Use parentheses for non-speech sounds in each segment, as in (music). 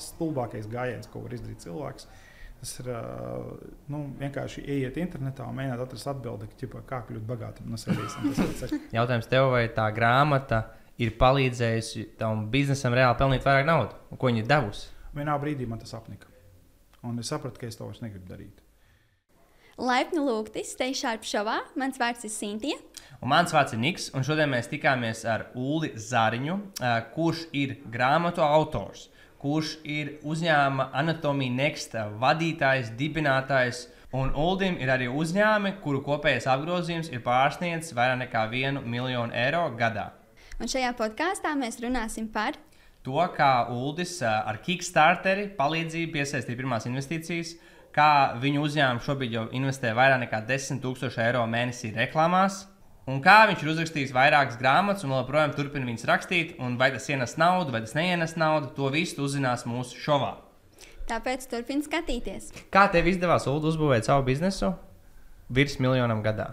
stulbākais gājiens, ko var izdarīt cilvēks. Tas ir nu, vienkārši ieiet internetā un mēģināt atrast atbildi, ķipa, kā kļūt bagātam no sevis. Jautājums tev, vai tā grāmata ir palīdzējusi tam biznesam reāli pelnīt vairāk naudas, ko viņi ir devusi? Vienā brīdī man tas apnika. Un es sapratu, ka es to vairs negribu darīt. Laipni lūgti Steišāra šovā. Mans vārds ir Sintīna. Un mans vārds ir Niks, un šodien mēs tikāmies ar Ulu Zariņu, kurš ir grāmatu autors kurš ir uzņēmuma Anatomija Next vadītājs, dibinātājs. Un Uldim ir arī uzņēmumi, kuru kopējais apgrozījums ir pārsniedzis vairāk nekā 1 miljonu eiro gadā. Un šajā podkāstā mēs runāsim par to, kā Uldis ar Kickstarteri palīdzību piesaistīja pirmās investīcijas, kā viņu uzņēmums šobrīd jau investē vairāk nekā 10 000 eiro mēnesī reklāmās, Un kā viņš ir uzrakstījis vairākas grāmatas, un joprojām turpina viņas rakstīt, un vai tas ienes naudu, vai tas neienes naudu, to visu uzzinās mūsu šovā. Tāpēc turpiniet skatīties. Kā tev izdevās Ulu uzbūvēt savu biznesu virs miljonam gadā?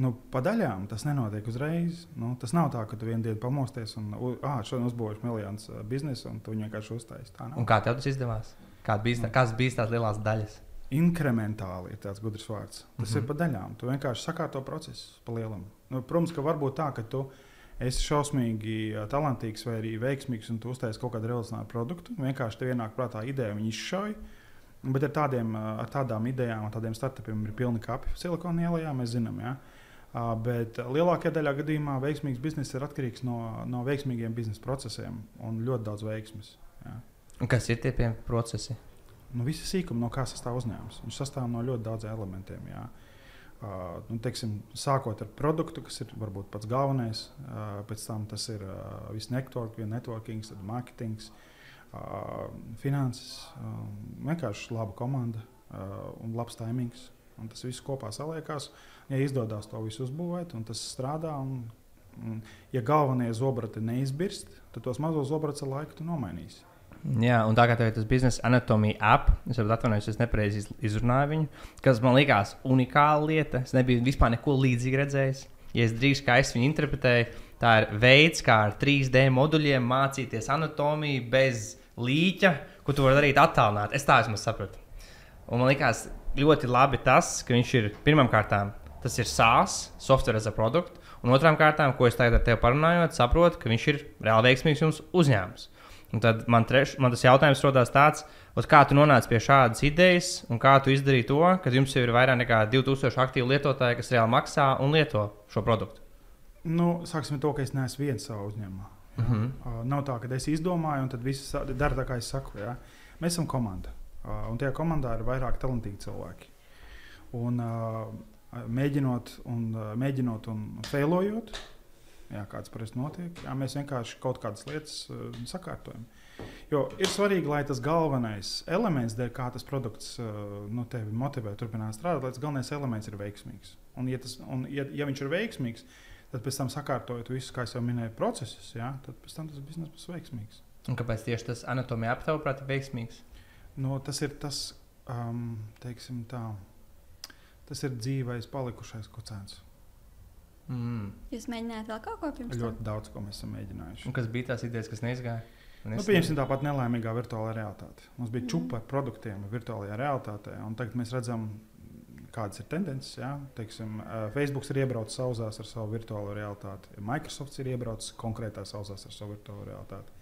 Nu, pa daļām tas nenotiek uzreiz. Nu, tas nav tā, ka tu vienā dienā pamosties un ah, šodien uzbūvēsi miljonus biznesu, un tu vienkārši uztaisīsi. Kā tev tas izdevās? Kāda bija, tā, bija tās lielās daļas? Inkrementāli ir tāds gudrs vārds. Tas mm -hmm. ir pa daļām. Tu vienkārši sakārto procesu pa lielam. Nu, protams, ka var būt tā, ka tu esi šausmīgi talantīgs vai arī veiksmīgs un tu uztaisīji kaut kādu revolucionāru produktu. Vienkārši tev ienāk prātā ideja, viņi izšauj. Bet ar, tādiem, ar tādām idejām, tādiem startupiem ir pilni kapi. Silikona ielā mēs zinām. Ja? Uh, bet lielākajā daļā gadījumā veiksmīgs bizness ir atkarīgs no, no veiksmīgiem biznesa procesiem un ļoti daudz veiksmes. Ja? Kas ir tie procesi? nu, visi sīkumi, no kā sastāv uzņēmums. Viņš sastāv no ļoti daudziem elementiem. Jā. Uh, nu, teiksim, sākot ar produktu, kas ir varbūt pats galvenais, pēc tam tas ir viss network, networking, marketings, uh, finanses, vienkārši laba komanda un labs timings. Un tas viss kopā saliekās. Ja izdodas to visu uzbūvēt, un tas strādā, un, un ja galvenie zobrati neizbirst, tad tos mazos zobratus ar laiku nomainīsi. Jā, un tā kā tev ir tas biznesa anatomija app, es atvainojos, es nepareizi izrunāju viņu, kas man likās unikāla lieta. Es nebiju vispār neko līdzīgu redzējis. Ja es drīz kā es viņu interpretēju, tā ir veids, kā ar 3D moduļiem mācīties anatomiju bez līķa, ko tu vari darīt attālināti. Es tā esmu sapratu. Un man liekas ļoti labi tas, ka viņš ir pirmām kārtām, tas ir SaaS, software as a product, un otrām kārtām, ko es tagad ar tevi parunājot, saprotu, ka viņš ir reāli veiksmīgs uzņēmums. Un tad man, treš, man tas jautājums rodas tāds, kā tu nonāci pie šādas idejas, un kā tu izdarīji to, ka jums jau ir vairāk nekā 2000 aktīvu lietotāju, kas reāli maksā un lieto šo produktu? Nu, sāksim ar to, ka es neesmu viens savā uzņēmumā. Uh -huh. uh, nav tā, ka es izdomāju, un tad viss dara tā, kā es saku. Ja? Mēs esam komanda, uh, un tajā komandā ir vairāk talantīgi cilvēki. Un, uh, mēģinot un, uh, mēģinot un failojot, jā, kāds parasti notiek. Jā, mēs vienkārši kaut kādas lietas uh, sakārtojam. Jo ir svarīgi, lai tas galvenais elements, dēļ kā tas produkts uh, nu, tevi motivē turpināt strādāt, lai tas galvenais elements ir veiksmīgs. Un, ja, tas, un ja, ja viņš ir veiksmīgs, tad pēc tam sakārtojot visus, kā jau minēju, procesus, jā, tad pēc tam tas biznesa būs veiksmīgs. Un kāpēc tieši tas anatomija aptaujā ir veiksmīgs? Nu, tas ir tas, um, teiksim, tā, tas ir dzīvais, palikušais kocēns. Mm. Jūs mēģinājāt vēl kaut ko pirms tam? Ļoti daudz, ko mēs esam mēģinājuši. Un kas bija tās idejas, kas neizgāja? Nu, pieņemsim tāpat nelaimīgā virtuālā realitāte. Mums bija mm. čupa ar produktiem virtuālajā realitātē, un tagad mēs redzam, kādas ir tendences. Ja? Teiksim, Facebook ir iebraucis sauzās ar savu virtuālo realitāti, Microsoft ir iebraucis konkrētā sauzās ar savu virtuālo realitāti.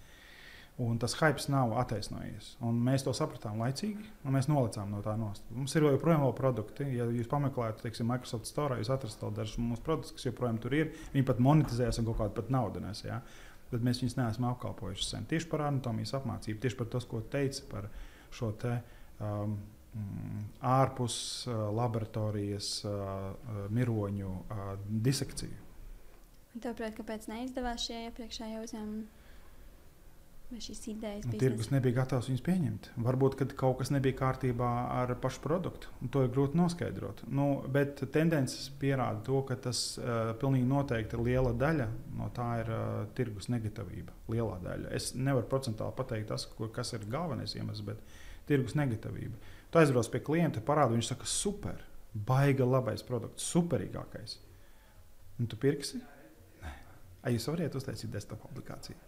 Un tas hype nav attaisnojies. Un mēs to sapratām laicīgi, un mēs nolicām no tā nost. Mums ir joprojām vēl produkti. Ja jūs pameklējat, teiksim, Microsoft Store, jūs atrastat dažus mūsu produktus, kas joprojām tur ir. Viņi pat monetizējas un kaut kādu pat naudu nes. Ja? Bet mēs viņus neesam apkalpojuši sen. Tieši par anatomijas apmācību, tieši par to, ko teica par šo te, um, mm, ārpus uh, laboratorijas uh, miroņu uh, disekciju. Tāpēc, kāpēc neizdevās šie iepriekšējie uzņēmumi? Vai šīs idejas nu, tirgus nebija gatavs viņus pieņemt. Varbūt kaut kas nebija kārtībā ar pašu produktu. To ir grūti noskaidrot. Nu, bet tendences pierāda to, ka tas uh, pilnīgi noteikti liela daļa no tā ir uh, tirgus negatīvība. Lielā daļa. Es nevaru procentuāli pateikt, tas, kur, kas ir galvenais iemesls, bet tirgus negatīvība. Tu aizbrauc pie klienta, parādi, viņš saka, super, baiga labais produkts, superīgākais. Un tu pirksi? Nē, Ai, jūs varat uztaisīt desktop aplikāciju.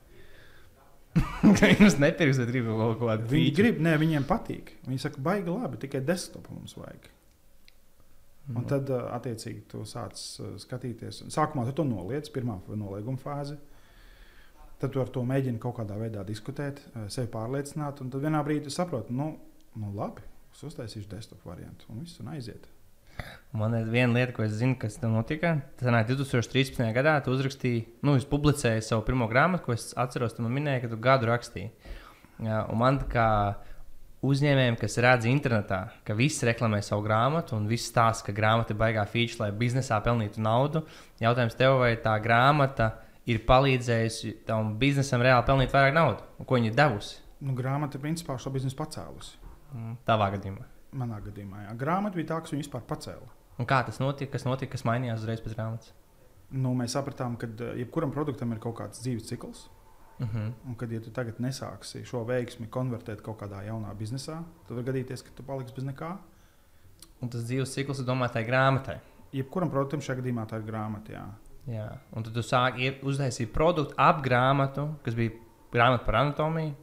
(laughs) Viņus nepirks, bet grib kaut ko tādu. Viņi grib, ne, viņiem patīk. Viņi saka, baigi labi, tikai desktopu mums vajag. Un tad, uh, attiecīgi, tu sāc skatīties. Sākumā tu to noliec, pirmā nolieguma fāze. Tad tu ar to mēģini kaut kādā veidā diskutēt, sevi pārliecināt. Un tad vienā brīdī tu saproti, nu, nu labi, es uztaisīšu desktopu variantu un viss un aiziet. Man ir viena lieta, ko es zinu, kas tam notika. Tas nāk 2013. gadā. Tu uzrakstīji, nu, es publicēju savu pirmo grāmatu, ko es atceros. Tu man minēji, ka tu gadu rakstīji. Jā, un man kā uzņēmējiem, kas redz internetā, ka visi reklamē savu grāmatu un viss stāsta, ka grāmata ir baigā feature, lai biznesā pelnītu naudu. Jautājums tev, vai tā grāmata ir palīdzējusi tam biznesam reāli pelnīt vairāk naudas, ko viņa devusi? Nu, grāmata principā šo biznesu pacēlusi. Mm, Tavā gadījumā. Manā gadījumā, jā. grāmata bija tā, kas viņu vispār pacēla. Un kā tas notika? Kas notika, kas mainījās uzreiz pēc grāmatas? Nu, mēs sapratām, ka uh, jebkuram produktam ir kaut kāds dzīves cikls. Uh -huh. Un, kad ja tu tagad nesāksi šo veiksmi konvertēt kaut kādā jaunā biznesā, tad var gadīties, ka tu paliksi bez nekā. Un tas dzīves cikls, es domāju, tai grāmatai. Jebkuram produktam šajā gadījumā tā ir grāmata. Jā. Jā. Un tad tu sāki uztaisīt produktu ap grāmatu, kas bija grāmata par anatomiju.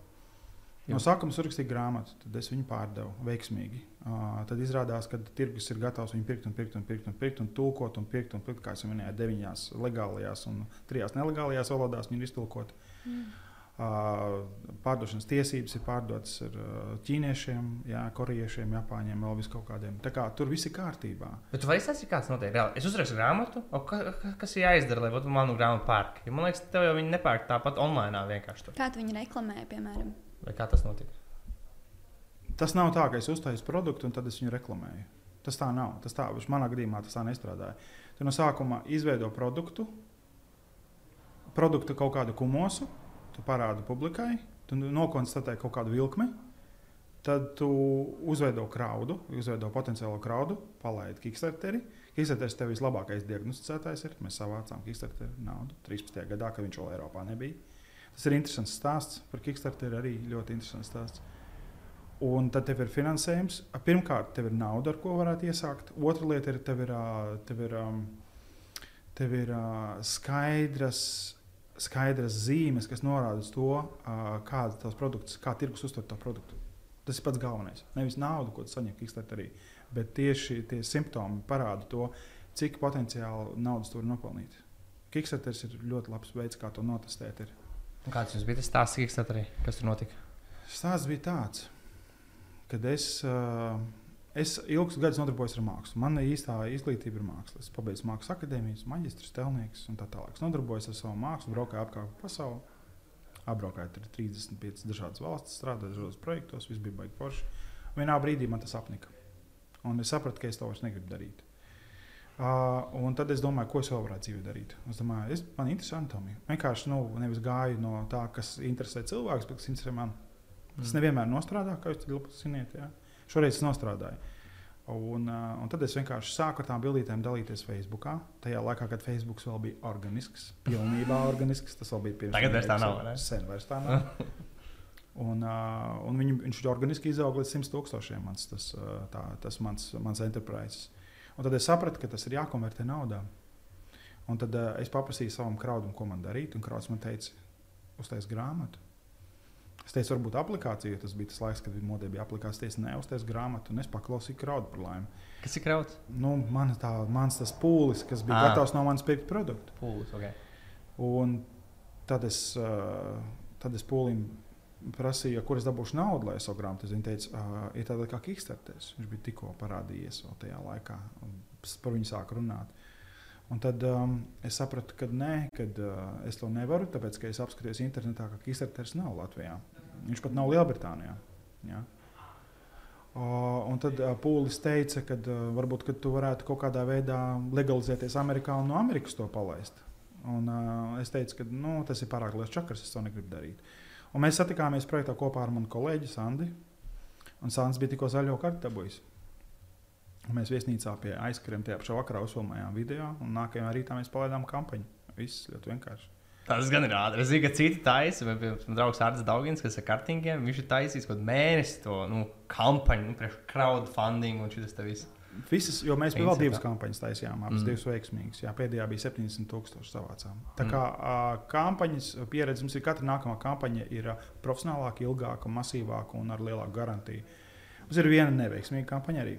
No sākuma es uzrakstīju grāmatu, tad es viņu pārdevu veiksmīgi. Uh, tad izrādās, ka tirgus ir gatavs viņu pirkt un pirkt un pirkt un, pirkt, un tulkot un pirkt un pirkt, kā jau minēju, deviņās legālajās un trijās nelegālajās valodās viņi ir iztulkoti. Mm. Uh, pārdošanas tiesības ir pārdotas ar ķīniešiem, jā, korejiešiem, japāņiem, vēl vis kaut kādiem. Tā kā tur viss ir kārtībā. Bet tu vari izstāstīt, kāds notiek. Reāli. Es uzrakstu grāmatu, o, ka, ka, kas ir jāizdara, lai būtu manu grāmatu pērk. Jo, man liekas, tev jau viņi nepērk tāpat online vienkārši. Tur. Kā tu viņu reklamēji, piemēram? Vai kā tas notika? Tas nav tā, ka es uztaisu produktu un tad es viņu reklamēju. Tas tā nav. Tas tā, manā gadījumā tas tā nestrādāja. Tu no sākuma izveido produktu, produktu kaut kādu kumosu, tu parādi publikai, tu nokonstatē kaut kādu vilkli, tad tu uzveido kraudu, uzveido potenciālo kraudu, palaidi Kickstarteri. Kickstarteris tev vislabākais diagnosticētājs ir. Mēs savācām Kickstarter naudu 13. gadā, kad viņš vēl Eiropā nebija. Tas ir interesants stāsts par Kickstarter, arī ļoti interesants stāsts. Un tad tev ir finansējums. Pirmkārt, tev ir nauda, ar ko varētu iesākt. Otra lieta ir, tev ir, tev ir, tev ir skaidras, skaidras zīmes, kas norāda uz to, kāds ir tavs produkts, kā tirgus uztver to produktu. Tas ir pats galvenais. Nevis nauda, ko tu saņem Kickstarterī, bet tieši tie simptomi parāda to, cik potenciāli naudas tur nopelnīt. Kickstarters ir ļoti labs veids, kā to notestēt. Ir. Kāds jums bija tas stāsts, Kickstarterī? kas tur notika? Stāsts bija tāds, ka es, es ilgus gadus nodarbojos ar mākslu. Man īstā izglītība ir māksla. Es pabeidzu mākslas akadēmijas, maģistrs, telnieks un tā tālāk. Es nodarbojos ar savu mākslu, braukāju apkārt pa pasauli. Apbraukāju tur 35 dažādas valstis, strādāju dažādos projektos, viss bija baigi forši. Vienā brīdī man tas apnika. Un es sapratu, ka es to vairs negribu darīt. Uh, un tad es domāju, ko es vēl varētu dzīvē darīt. Es domāju, es, man interesē anatomija. Vienkārši nu, nevis gāju no tā, kas interesē cilvēks, bet kas interesē mani. Tas nevienmēr nostrādā, kā jūs to zināt. Šoreiz tas nostrādāja. Un, uh, un tad es vienkārši sāku ar tām bildītēm dalīties Facebook. Tajā laikā, kad Facebook vēl bija organisks, pilnībā (laughs) organisks, tas vēl bija pirms Tagad vairs tā nav? Sen vairs tā nav. (laughs) Un, uh, un viņu, viņš organiski izauga līdz 100 tūkstošiem. Mans, tas, uh, tā, tas mans, mans enterprise. Un tad es sapratu, ka tas ir jākonvertē naudā. Un tad uh, es paprasīju savam kraudam, ko man darīt. Un krauds man teica, uztais grāmatu. Es teicu, varbūt aplikācija, tas bija tas laiks, kad modē bija aplikācija. Es teicu, neuztais grāmatu, un es paklausīju kraudu par laimi. Kas ir krauts? Nu, man tā, mans tas pūlis, kas bija Ā. gatavs no manis pirkt produktu. Pūlis. Okay. Un tad es, tad es pūlim prasīju, kur es dabūšu naudu, lai es savu grāmatu. Viņš teica, uh, ir tāda kā Kickstarters. Viņš bija tikko parādījies vēl tajā laikā, un par viņu sāku runāt. Un tad um, es sapratu, ka nē, kad, uh, es to nevaru, tāpēc ka es apskatījos internetā, ka Kickstarters nav Latvijā. Viņš pat nav Lielbritānijā. Ja? Uh, un tad uh, Pūlis teica, ka uh, varbūt ka tu varētu kaut kādā veidā legalizēties Amerikā un no Amerikas to palaist. Un, uh, es teicu, ka nu, tas ir pārāk liels čakars, es to negribu darīt. Un mēs satikāmies projektā kopā ar manu kolēģi Sandi. Un Sandis bija tikko zaļo kartu dabūjis. Mēs viesnīcā pie aizkariem tajā pašā vakarā uzfilmējām video, un nākamajā rītā mēs palaidām kampaņu. Viss ļoti vienkārši. Tas gan ir ātri. Es zinu, ka citi taisa, vai piemēram, draugs Arts Daugins, kas ir kartingiem, viņš ir taisījis kaut mēnesi to nu, kampaņu, nu, crowdfunding un šis te viss. Visas, jo mēs vēl divas kampaņas taisījām, abas Mm. mm. divas veiksmīgas. Jā, pēdējā bija 70,000 savācām. Tā Mm. kā uh, kampaņas pieredze mums ir katra nākamā kampaņa ir uh, profesionālāka, ilgāka, masīvāka un ar lielāku garantiju. Mums ir viena neveiksmīga kampaņa arī.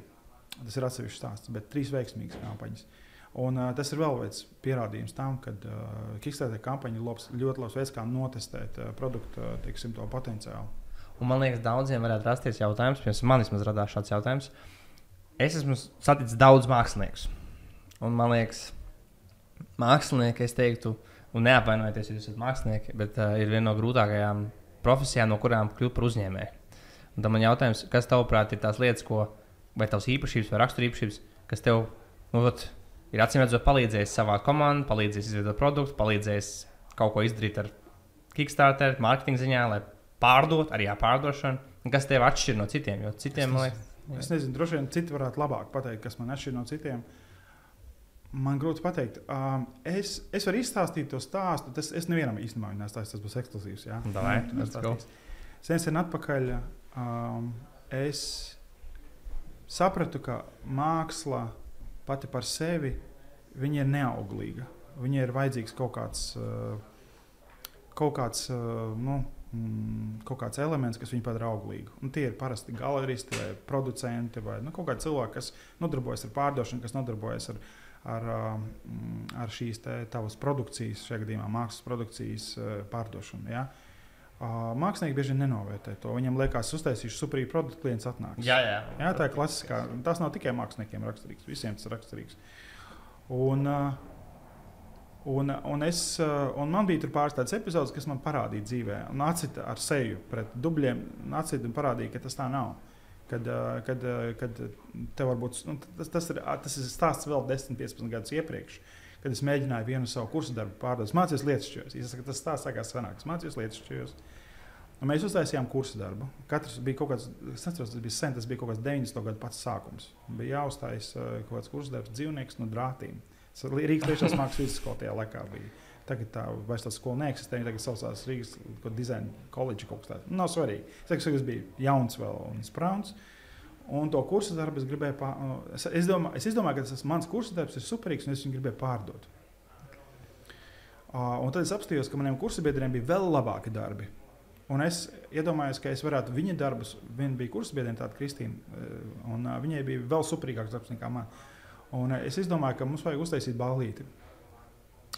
Tas ir atsevišķs stāsts, bet trīs veiksmīgas kampaņas. Un, uh, tas ir vēl viens pierādījums tam, ka uh, Kickstarter kampaņa ir labs, ļoti labs veids, kā notestēt uh, produktu teiksim, potenciālu. Un man liekas, daudziem varētu rasties jautājums, piemēram, man vismaz radās šāds jautājums. Es esmu saticis daudz māksliniekus. Un man liekas, mākslinieki, es teiktu, un neapvainojieties, ja jūs esat mākslinieki, bet uh, ir viena no grūtākajām profesijām, no kurām kļūt par uzņēmēju. Un tad man jautājums, kas tavuprāt ir tās lietas, ko, vai tavs īpašības vai raksturīpašības, kas tev nu, vat, ir acīm redzot palīdzējis savā komandā, palīdzējis izveidot produktu, palīdzējis kaut ko izdarīt ar Kickstarter, mārketinga ziņā, lai pārdot, arī pārdošanu. Un Kas tev atšķir no citiem? Jo citiem, man liekas, Es nezinu, droši vien citi varētu labāk pateikt, kas man atšķiras no citiem. Man grūti pateikt. Um, es, es varu izstāstīt to stāstu. Tas, es nevienam īstenībā nestāstīju, tas būs ekskluzīvs. Jā, go. nestāstīšu. Sen sen atpakaļ um, es sapratu, ka māksla pati par sevi viņa ir neauglīga. Viņai ir vajadzīgs kaut kāds, uh, kaut kāds uh, nu, mm, kaut kāds elements, kas viņu padara auglīgu. Un tie ir parasti galeristi vai producenti vai nu, kaut kādi cilvēki, kas nodarbojas ar pārdošanu, kas nodarbojas ar, ar, um, ar šīs tavas produkcijas, šajā gadījumā mākslas produkcijas pārdošanu. Ja? Uh, mākslinieki bieži nenovērtē to. Viņam liekas, uztaisīšu superīgu produktu, klients atnāks. Jā, jā. Jā, tā ir klasiskā. Tas nav tikai māksliniekiem raksturīgs, visiem tas ir raksturīgs. Un, un, un, es, un man bija pāris tādas epizodes, kas man parādīja dzīvē, un atcita ar seju pret dubļiem, un atcita un parādīja, ka tas tā nav. Kad, kad, kad tev varbūt nu, tas, tas, ir, tas ir stāsts vēl 10, 15 gadus iepriekš. Kad es mēģināju vienu savu kursu darbu pārdot, mācījos lietas, es saku, tas stāsts sākās senāk, mācījos lietas. Un mēs uztaisījām kursu darbu. Katrs bija kaut kāds, es neatceros, tas bija sen, tas bija kaut kāds 90. gadu pats sākums. Bija jāuztais uh, kaut kāds kursu darbs, dzīvnieks no drātīm. Tas Rīgas tiešām mākslinieks vidusskola tajā laikā bija. Tagad tā vairs tā skola neeksistē. Viņa tagad saucās Rīgas dizaina koledža kaut kas tāds. Nu, nav svarīgi. Es teiktu, ka es biju jauns vēl un sprāns. Un to kursu darbu es gribēju pārdot. Es, es, domā, es izdomāju, ka tas mans kursu darbs ir superīgs un es viņu gribēju pārdot. Uh, un tad es apstājos, ka maniem kursabiedriem bija vēl labāki darbi. Un es iedomājos, ka es varētu viņa darbus, viņa bija kursabiedriem, tāda Kristīna, uh, un uh, viņai bija vēl superīgāks darbs nekā man. Un uh, es izdomāju, ka mums vajag uztaisīt balīti.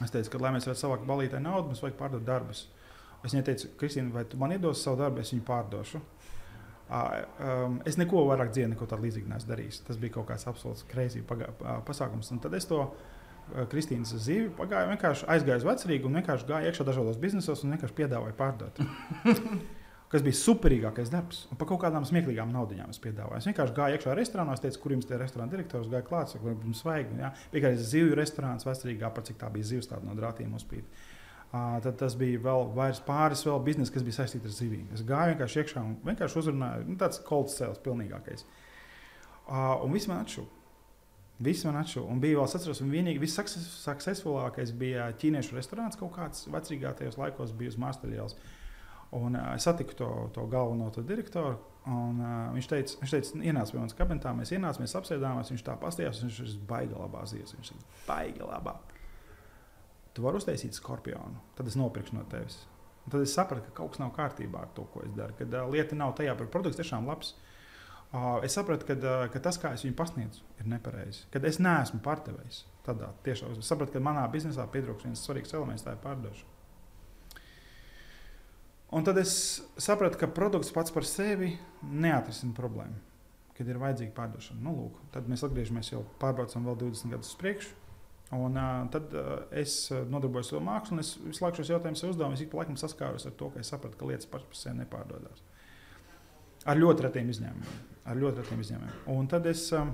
Es teicu, ka, lai mēs varētu savākt balītē naudu, mums vajag pārdot darbus. Es viņai teicu, Kristīna, vai tu man iedos savu darbu, es viņu pārdošu. Um, es neko vairāk dzīvē, neko tādu līdzīgu neesmu darījis. Tas bija kaut kāds absolūts kreisī pasākums. Un tad es to uh, Kristīnas zīvi pagāju, vienkārši aizgāju uz vecrīgu un vienkārši gāju iekšā dažādos biznesos un vienkārši piedāvāju pārdot. (laughs) Kas bija superīgākais darbs. Un par kaut kādām smieklīgām naudaiņām es piedāvāju. Es vienkārši gāju iekšā restorānā, es teicu, kur jums ir restorāna direktors, gāju klāt, kur jums vajag. Ja? Arī zivju restorāns vecrīgā, par cik tā bija zivs tāda no drātiem uzpīt. Uh, tad tas bija vēl pāris vēl biznesa, kas bija saistīts ar zivīm. Es gāju vienkārši iekšā un vienkārši uzrunāju, nu, tāds kolds cēlis, pilnīgākais. Uh, un viss man atšuva. Viss man atšuva. Un bija vēl, es atceros, un vienīgi viss successfulākais bija ķīniešu restorāns kaut kāds vecrīgā tajos laikos, bija uz Māsterļielas. Un uh, es satiku to, to galveno to direktoru. Un, uh, viņš teica, viņš teica ienāc pie manas kabinetā, mēs ienācām, mēs apsēdāmies. Viņš tā pastījās, viņš ir baigi labā zies. Viņš ir baigi labā. Tu vari uztaisīt skorpionu, tad es nopirkšu no tevis. Un tad es sapratu, ka kaut kas nav kārtībā ar to, ko es daru. Kad uh, lieta nav tajā, ka produkts tiešām labs. Uh, es sapratu, ka, ka tas, kā es viņu pasniedzu, ir nepareizi. Kad es neesmu pārdevējs, tad tiešām es sapratu, ka manā biznesā pietrūkst viens svarīgs elements, tā ir pārdošana. Un tad es sapratu, ka produkts pats par sevi neatrisina problēmu. Kad ir vajadzīga pārdošana, nu, lūk, tad mēs atgriežamies jau pārbraucam vēl 20 gadus uz priekšu. Un, uh, tad uh, es nodarbojos ar mākslu, un es visu laiku šos jautājumus uzdevu. Es ik pa laikam saskāros ar to, ka es sapratu, ka lietas sevi nepārdodas. Ar ļoti retiem izņēmumiem. Ar ļoti retiem izņēmumiem. Un tad es, um,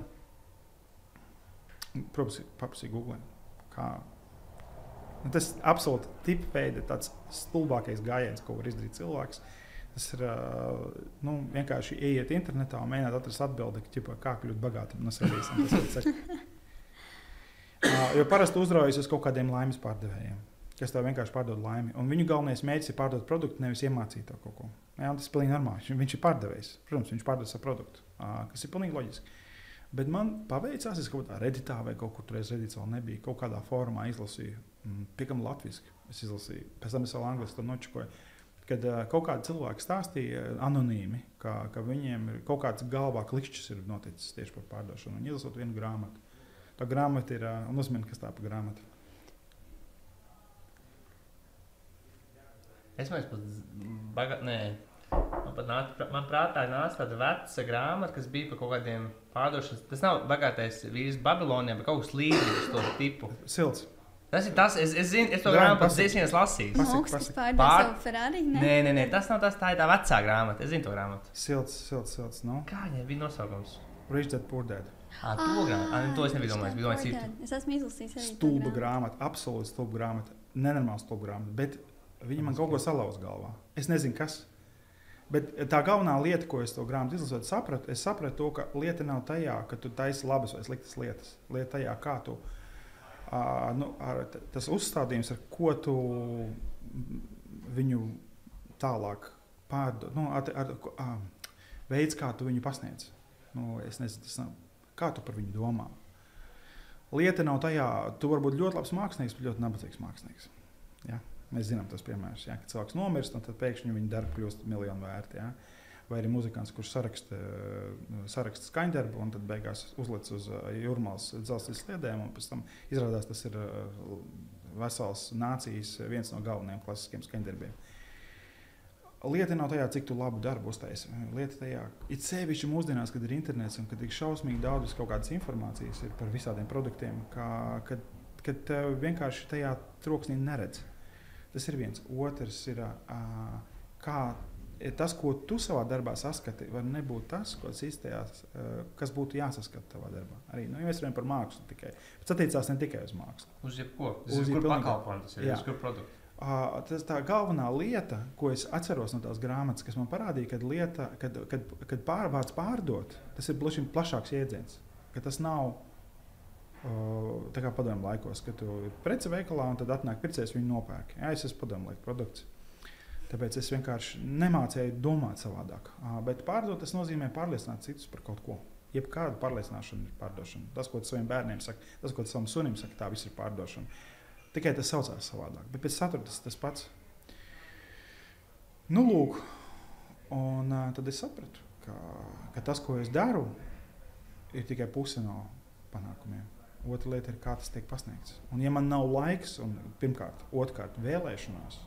protams, paprasīju Google. Kā, nu, tas ir absolūti tipveida, tāds stulbākais gājiens, ko var izdarīt cilvēks. Tas ir uh, nu, vienkārši ieiet internetā un mēģināt atrast atbildi, ķipa, kā kļūt bagātam no sevis. (laughs) Uh, jo parasti uzraujas uz kaut kādiem laimes pārdevējiem, kas tev vienkārši pārdod laimi. Un viņu galvenais mērķis ir pārdot produktu, nevis iemācīt to kaut ko. Jā, tas ir pilnīgi normāli. Viņš ir pārdevējs. Protams, viņš pārdod savu produktu, kas ir pilnīgi loģiski. Bet man paveicās, es kaut kādā redītā vai kaut kur tur redīts vēl nebija. Kaut kādā formā izlasīju, mm, piekam latviešu. Es izlasīju, pēc tam es vēl angļuiski nočakoju. Kad kaut kādi cilvēki stāstīja anonīmi, ka, ka viņiem ir kaut kāds galvā klikšķis ir noticis tieši par pārdošanu. Un izlasot vienu grāmatu. Tā grāmata ir, un uzmini, kas tā pa grāmatu. Es domāju, ka baga... Nē. Man pat nāca, man prātā nāca tāda veca grāmata, kas bija par kaut kādiem pārdošanas. Tas nav bagātais vīrs Babilonijā, bet kaut kas līdzīgs to tipu. Silts. Tas ir tas, es, es zinu, es to grāmatu pasaki. dziesmās lasīju. Mākslinieks pasaki. pārdeva Pār- savu Ferrari. Ne? Nē, nē, nē, tas nav tas, tā ir tā vecā grāmata. Es zinu to grāmatu. Silts, silts, silts. Nu, Kā viņai bija nosaukums? Rich Dad Poor Dad. Ah, to grāmatu. To es nebiju domājis, biju domājis citu. Es esmu izlasījis arī. to Stulba grāmatu. grāmata, absolūti stulba grāmata. Nenormāla stulba grāmata. Bet viņi man kaut ko salauz galvā. Es nezinu, kas. Bet tā galvenā lieta, ko es to grāmatu izlasot, sapratu, es sapratu, to, ka lieta nav tajā, ka tu taisi labas vai sliktas lietas. Lieta tajā, kā tu. Uh, nu, ar, tas uzstādījums, ar ko tu viņu tālāk pārdod, nu, ar, ar, uh, veids, kā tu viņu pasniedz. Nu, es nezinu, tas nav. Kā tu par viņu domā? Lieta nav tajā, tu vari būt ļoti labs mākslinieks, bet ļoti nabadzīgs mākslinieks. Ja? Mēs zinām tos piemērus, ja? kad cilvēks nomirst, un tad pēkšņi viņa darbi kļūst miljonu vērti. Ja? Vai arī muzikants, kurš saraksta, saraksta skaņdarbu un tad beigās uzliek uz uh, jūrmālas dzelzceļa sliedēm, un pēc tam izrādās tas ir uh, vesels nācijas viens no galvenajiem klasiskiem skaņdarbiem. Lieta nav tajā, cik tu labu darbu uztaisi. Lieta tajā, it sevišķi mūsdienās, kad ir internets un kad ir šausmīgi daudz kaut kādas informācijas par visādiem produktiem, kā, kad, kad vienkārši tajā troksnī neredz. Tas ir viens. Otrs ir, uh, kā tas, ko tu savā darbā saskati, var nebūt tas, uh, kas būtu jāsaskata tavā darbā. Arī nu, mēs runājam par mākslu tikai. Tas attiecās ne tikai uz mākslu. Uz jebko. Uz jebkuru pakalpojumu tas ir. Jā. Uz kuru produktu. Uh, tas tā galvenā lieta, ko es atceros no tās grāmatas, kas man parādīja, kad, lieta, kad, kad, kad pārvārds pārdot, tas ir plašāks jēdziens. Tas nav tā kā padomju laikos, kad tu ir preci veikalā un tad atnāk pircējs viņu nopērk. Jā, es esmu padomju laika produkts. Tāpēc es vienkārši nemācīju domāt savādāk. Bet pārdot tas nozīmē pārliecināt citus par kaut ko. Jebkāda pārliecināšana ir pārdošana. Tas, ko tu saviem bērniem saki, tas, ko tu savam sunim saki, tā viss ir pārdošana. Tikai tas saucās savādāk, bet pēc satura tas tas pats. Nu, lūk, un tad es sapratu, ka, ka tas, ko es daru, ir tikai puse no panākumiem. Otra lieta ir, kā tas tiek pasniegts. Un, ja man nav laiks, un pirmkārt, otrkārt, vēlēšanās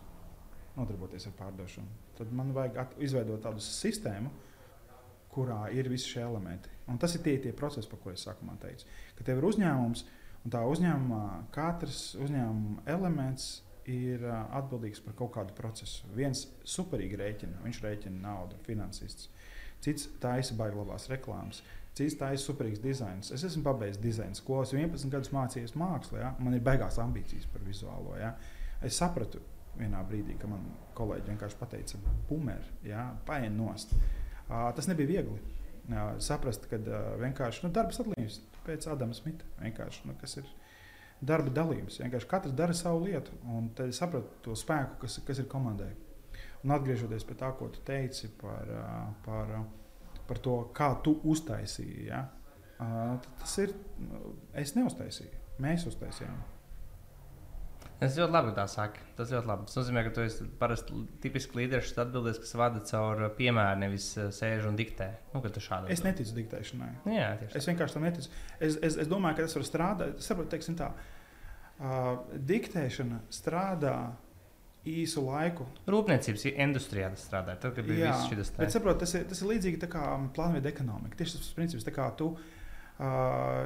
nodarboties ar pārdošanu, tad man vajag izveidot tādu sistēmu, kurā ir visi šie elementi. Un tas ir tie, tie procesi, par kuriem es sākumā teicu. Ka tev ir uzņēmums, un tā uzņēmumā katrs uzņēmuma elements ir atbildīgs par kaut kādu procesu. Viens superīgi rēķina, viņš rēķina naudu, finansists. Cits taisa baiglabās reklāmas, cits taisa superīgs dizains. Es esmu pabeidzis dizaina skolu, es 11 gadus mācījos mākslā, ja? man ir beigās ambīcijas par vizuālo. Ja? Es sapratu vienā brīdī, ka man kolēģi vienkārši pateica, bumeri, ja? paēn nost. Uh, tas nebija viegli. Uh, saprast, ka uh, vienkārši nu, darbs atlīdz pēc Adama Smita. Vienkārši, nu, kas ir darba dalības. Vienkārši katrs dara savu lietu, un tad es sapratu to spēku, kas, kas ir komandai. Un atgriežoties pie tā, ko tu teici par, par, par to, kā tu uztaisīji, ja? uh, tas ir. Es neuztaisīju, mēs uztaisījām. Tas ļoti labi, tā saka. Tas ļoti labi. Tas nozīmē, ka tu esi parasti tipisks līderis, kas atbildēs, kas vada caur uh, piemēru, nevis uh, sēž un diktē. Nu, Es neticu diktēšanai. Nu, jā, Es vienkārši tam neticu. Es, es, es domāju, ka tas var strādāt. Teiksim tā. Uh, diktēšana strādā īsu laiku. Rūpniecības industrijā tas strādā. Tad, kad bija Jā, viss šis Bet saprot, tas, ir, tas ir līdzīgi kā plānveida ekonomika. Tieši tas princips, kā tu uh,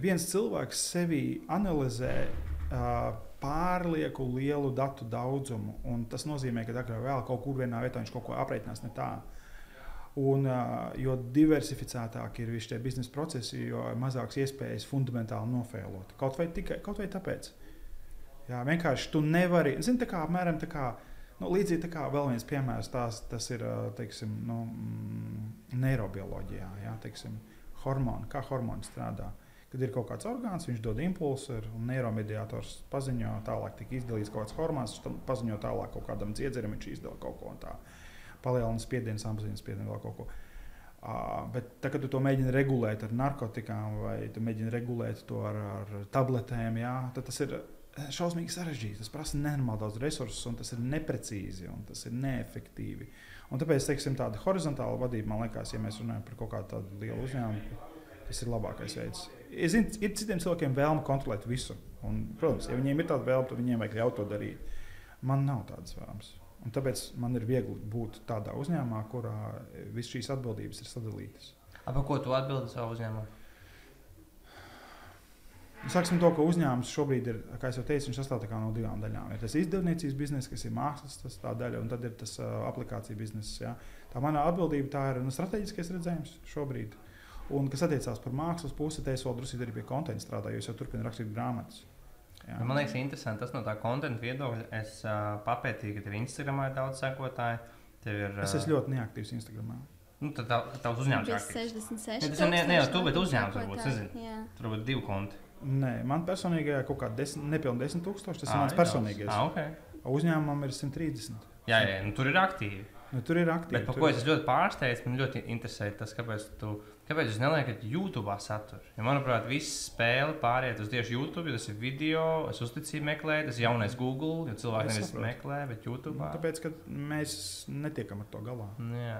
viens cilvēks sevi analizē uh, pārlieku lielu datu daudzumu, un tas nozīmē, ka agrāk vai vēl kaut kur vienā vietā viņš kaut ko aprēķinās ne tā. Un, uh, jo diversificētāk ir visi šie biznesa procesi, jo mazāks iespējas fundamentāli nofēlot. Kaut vai, tikai, kaut vai tāpēc. Jā, vienkārši tu nevari. Zini, tā kā apmēram tā kā. Nu, līdzīgi kā vēl viens piemērs, tās, tas ir teiksim, nu, mm, neirobioloģijā. Jā, teiksim, hormoni, kā hormoni strādā. Kad ir kaut kāds orgāns, viņš dod impulsu, un neiromediātors paziņo, tālāk tika izdalīts kaut kāds hormons, tam paziņo tālāk kaut kādam dziedzerim, viņš izdala kaut ko tādu. Palielina spiedienu, samazina spiedienu, vēl kaut ko. Uh, bet, tā, kad tu to mēģini regulēt ar narkotikām, vai tu mēģini regulēt to ar, ar tabletēm, jā, tad tas ir šausmīgi sarežģīti. Tas prasa nenormāli daudz resursus, un tas ir neprecīzi un tas ir neefektīvi. Un tāpēc, teiksim, tāda horizontāla vadība, man liekas, ja mēs runājam par kaut kādu lielu uzņēmumu, tas ir labākais veids. Es zinu, ir citiem cilvēkiem vēlme kontrolēt visu. Un, protams, ja viņiem ir tāda vēlme, tad viņiem vajag ļaut to darīt. Man nav tādas vēlmes. Un tāpēc man ir viegli būt tādā uzņēmumā, kurā visas šīs atbildības ir sadalītas. Par ko tu atbildi savā uzņēmumā? Sāksim to, ka uzņēmums šobrīd ir, kā jau teicu, viņš sastāv no divām daļām. Ir tas izdevniecības bizness, kas ir mākslas daļa, un tad ir tas uh, aplikācija bizness. Ja. Tā mana atbildība tā ir nu, strateģiskais redzējums šobrīd. Un, kas attiecās par mākslas pusi, te es vēl drusku arī pie konta strādāju, jo es jau turpinu rakstīt grāmatas. Jā. Man liekas, interesanti tas no tā konta viedokļa. Es uh, papētīju, ka tev Instagramā ir daudz sekotāju. Ir, uh... Es esmu ļoti neaktīvs Instagramā. Nu, tad tā, tavs uzņēmums ir 66. Tas ir ne, ne jau tu, bet uzņēmums varbūt. Tur varbūt divi konti. Nē, man personīgajā kaut kāda nepilnīgi 10 tūkstoši. Tas à, ir mans personīgais. Ah, okay. Uzņēmumam ir 130. Jā, jā nu, tur ir aktīvi. Nu, tur ir aktīvi. Bet par ko es ļoti pārsteidzu, man ļoti interesē tas, kāpēc tu Kāpēc jūs neliekat YouTube saturu? Ja, manuprāt, viss spēle pāriet uz tieši YouTube, jo tas ir video, es uzticību meklēju, tas ir jaunais Google, jo cilvēki nevis meklē, bet YouTube. Nu, tāpēc, ka mēs netiekam ar to galā. Jā.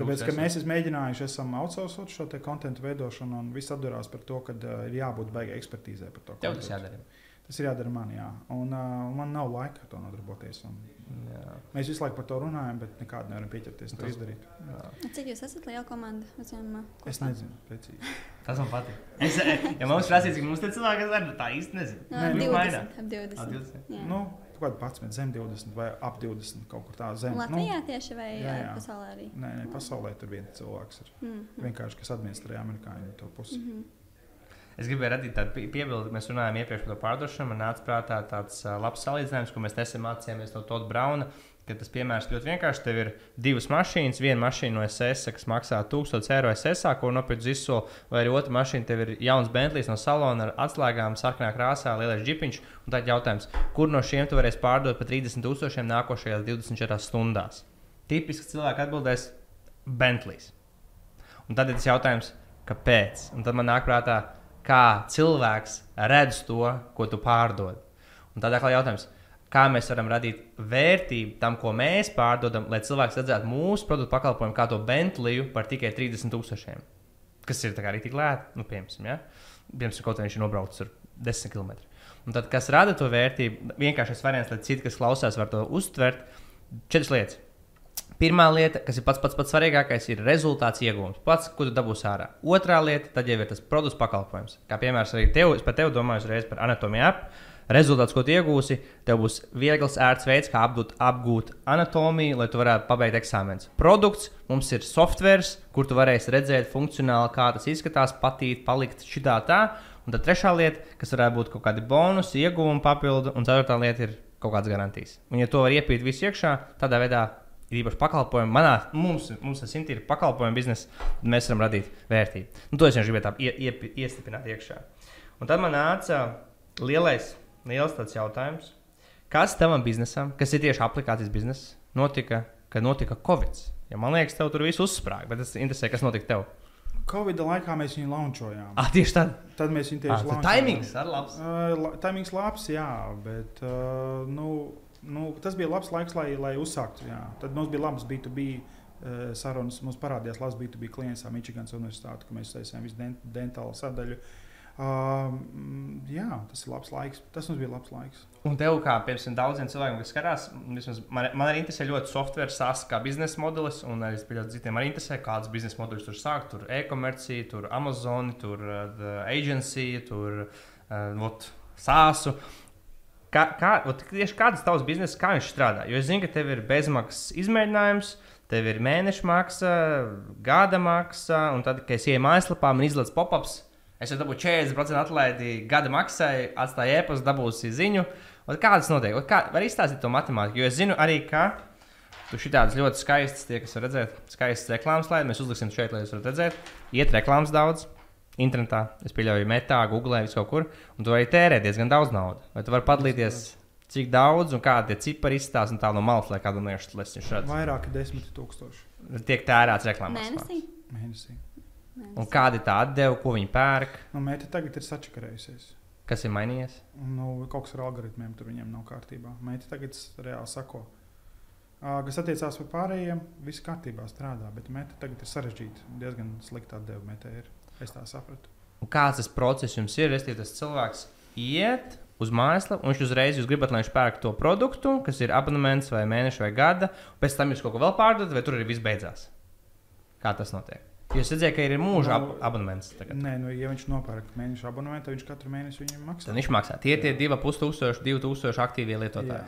Tāpēc, ka mēs esam mēģinājuši, esam outsourcot šo kontekstu veidošanu, un viss atdurās par to, ka uh, ir jābūt baigai ekspertīzē par to. Tev tas jādara. Tas ir jādara man, jā. Un uh, man nav laika ar to nodarboties. Un, jā. Mēs visu laiku par to runājam, bet nekādu nevaram pieķerties un to izdarīt. Jā. Cik jūs esat liela komanda uzņēmumā? Es nezinu, precīzi. Tas man patīk. Es, eh, ja mums prasīs, cik mums te cilvēki ir, tā īsti nezinu. No, Nē, 20, ap 20. Ap 20. Jā. Nu, kaut kāda 11, zem 20 vai ap 20 kaut kur tā zem. Latvijā nu, tieši vai jā, jā. pasaulē arī? Nē, nē, pasaulē tur viens cilvēks ir. Mm -hmm. Vienkārši, kas administrē amerikāņu to pusi. Mm -hmm. Es gribēju radīt tādu piebildi, mēs runājām iepriekš par to pārdošanu. Man nāca prātā tāds uh, labs salīdzinājums, ko mēs nesen mācījāmies no Toda Brauna. Tas piemērs ļoti vienkārši. Tev ir divas mašīnas. Viena mašīna no SS, kas maksā 1000 eiro SS, ko nopirkt ziso, vai arī otra mašīna, tev ir jauns Bentlijs no salona ar atslēgām, sarkanā krāsā, lielais džipiņš. Tad jautājums, kur no šiem tu varēsi pārdot par 30 tūkstošiem nākošajās 24 stundās? Tipiski cilvēki atbildēs Bentlijs. Un tad ir tas jautājums, kāpēc? Un tad man nāk prātā, kā cilvēks redz to, ko tu pārdod. Un tādā kā jautājums, kā mēs varam radīt vērtību tam, ko mēs pārdodam, lai cilvēks redzētu mūsu produktu pakalpojumu kā to Bentliju par tikai 30 tūkstošiem. Kas ir arī tik lēti, nu, piemēram, ja? piemēram, kaut kā viņš ir nobraucis ar 10 km. Un tad, kas rada to vērtību, vienkāršais variants, lai citi, kas klausās, var to uztvert, četras lietas. Pirmā lieta, kas ir pats pats, pats svarīgākais, ir rezultāts iegūms. Pats, ko tu dabūsi ārā. Otrā lieta, tad jau ir tas produkts pakalpojums. Kā piemērs arī tev, es par tevi domāju uzreiz par anatomiju apu. Rezultāts, ko iegūsi, tev būs viegls, ērts veids, kā apgūt, apgūt anatomiju, lai tu varētu pabeigt eksāmenus. Produkts mums ir software, kur tu varēsi redzēt funkcionāli, kā tas izskatās, patīt, palikt šitā tā. Un tad trešā lieta, kas varētu būt kaut kādi bonusi, ieguvumi papildu, un ceturtā lieta ir kaut kādas garantijas. Un, ja to var iepīt visu iekšā, tādā veidā ir īpaši pakalpojumi. Manā, mums, mums tas ir pakalpojumu biznesa, tad mēs varam radīt vērtību. Nu, to es gribēju tā ie, ie, iestiprināt iekšā. Un tad man nāca lielais, liels tāds jautājums. Kas tavam biznesam, kas ir tieši aplikācijas biznesa, notika, kad notika Covid? Ja man liekas, tev tur viss uzsprāga, bet es interesē, kas notika tev. Covid laikā mēs viņu launčojām. Ah, tieši tad. Tad mēs viņu tieši ah, launčojām. Timings ar labs. Uh, timings labs, jā, bet uh, nu, nu, tas bija labs laiks, lai, lai uzsāktu. Jā. Tad mums bija labs B2B uh, sarunas. Mums parādījās labs B2B klients ar Michiganas Universitāti, kur mēs taisījām visu dent dentālu sadaļu. Uh, jā, tas ir labs laiks. Tas mums bija labs laiks. Un tev, kā piemēram, daudziem cilvēkiem, kas skatās, vismaz, man, man arī interesē ļoti software, SaaS kā biznesa modelis. Un arī citiem arī interesē, kādas biznesa modeļus tur sākt. Tur e-komercija, tur Amazon, tur uh, agency, tur uh, SaaS. Kā, kā, tieši kāds tavs biznesa, kā viņš strādā? Jo es zinu, ka tev ir bezmaksas izmēģinājums, tev ir mēneša maksa, gada maksa, un tad, kad es ieeju mājaslapā, man izlaiž pop-ups. Es jau dabūju 40% atlaidi gada maksai, atstāju e-pastu, dabūsi ziņu. Un kā tas notiek? Un kā, var izstāstīt to matemātiku? Jo es zinu arī, ka tu šitādas ļoti skaistas, tie, kas var redzēt, skaistas reklāmas slaidas, mēs uzliksim šeit, lai jūs varat redzēt. Iet reklāmas daudz internetā, es pieļauju, metā, googlē, vis kaut kur, un tu vari tērēt diezgan daudz naudas. Vai tu vari padalīties, cik daudz un kādi tie cipari izstāsta no tā no malas, lai kādam liekas, tas viņš redz? Vairāk desmit tūkstoši. Tiek tērēts reklāmās. Mēnesī? Mēnesī. Un kāda ir tā atdeve, ko viņi pērk? Nu, Mēta tagad ir sačakarējusies. Kas ir mainījies? Nu, kaut kas ar algoritmiem tur viņiem nav kārtībā. Mēta tagad reāli sako. Ā, Kas attiecās par pārējiem, viss kārtībā strādā, bet meta tagad ir sarežģīta. Diezgan slikta atdeve metē ir. Es tā sapratu. Un kāds tas process jums ir? Restīvi, tas cilvēks iet uz mājaslapu, un viņš uzreiz jūs gribat, lai viņš pērk to produktu, kas ir abonements vai mēneša vai gada, un pēc tam jūs kaut ko vēl pārdodat, vai tur arī viss beidzās? Kā tas notiek? Jūs redzējāt, ka ir mūža ab Nu, abonements. Tagad. Nē, nu, ja viņš nopērk mēneša abonementu, tad viņš katru mēnesi viņam maksā. Tad viņš maksā. Tie ir tie 2,5 2000 aktīvie lietotāji.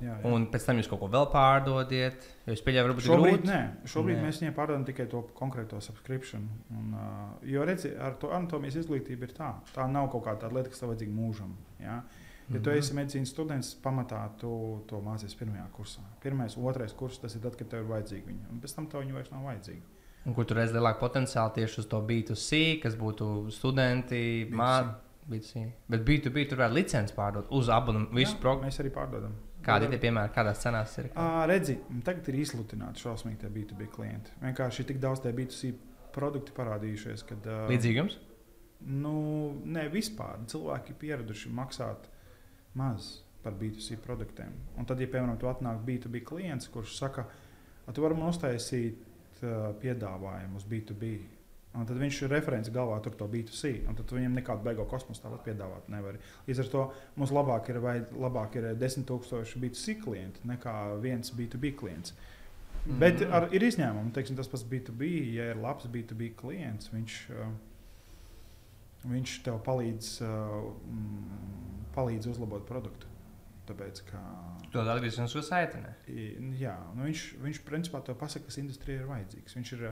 Jā, jā. Un pēc tam jūs kaut ko vēl pārdodiet. Jūs pieļaujat, varbūt Šobrīd, grūti. nē, šobrīd Nē. mēs viņiem pārdodam tikai to konkrēto subscription. Un, uh, jo redziet, ar to anatomijas izglītību ir tā. Tā nav kaut kāda lieta, kas tev vajadzīga mūžam. Ja, ja tu Mhm. esi medicīnas students, pamatā tu to mācīsies pirmajā kursā. Pirmais, otrais kurs, tas ir tad, kad tev ir vajadzīga viņa. Un pēc tam tev viņa vairs nav vajadzīga. Un kur tur redz lielāku potenciālu tieši uz to B2C, kas būtu studenti, B2C. mākslinieki. Bet B2B tur varētu licenci pārdot uz abonementu. Visu programmu. Mēs arī pārdodam. Kādi ir piemēri, kādās cenās ir? Ā, Redzi, tagad ir izsludināti šausmīgi tie B2B klienti. Vienkārši ir tik daudz tie B2C produkti parādījušies, kad. ā, Līdzīgi jums? Nu, nē, vispār cilvēki ir pieraduši maksāt maz par B2C produktiem. Un tad, ja piemēram, tu atnāk B2B klients, kurš saka, "A, tu vari man uztaisīt uh, piedāvājumu uz B2B. Un tad viņš ir referents galvā tur to B2C. Un tad viņam nekādu beigo kosmosu tāpat piedāvāt nevar. Līdz ar to mums labāk ir, vai, labāk ir 10,000 B2C klienti nekā viens B2B klients. Mm. Bet Mhm. ar, ir izņēmumi. Teiksim, tas pats B2B, ja ir labs B2B klients, viņš, uh, viņš tev palīdz, mm, palīdz uzlabot produktu. Tāpēc, ka, To atgriezīsimies uz saiti. ne? i- jā, nu viņš, viņš principā tev pasaka, kas industrijai ir vajadzīgs. Viņš ir,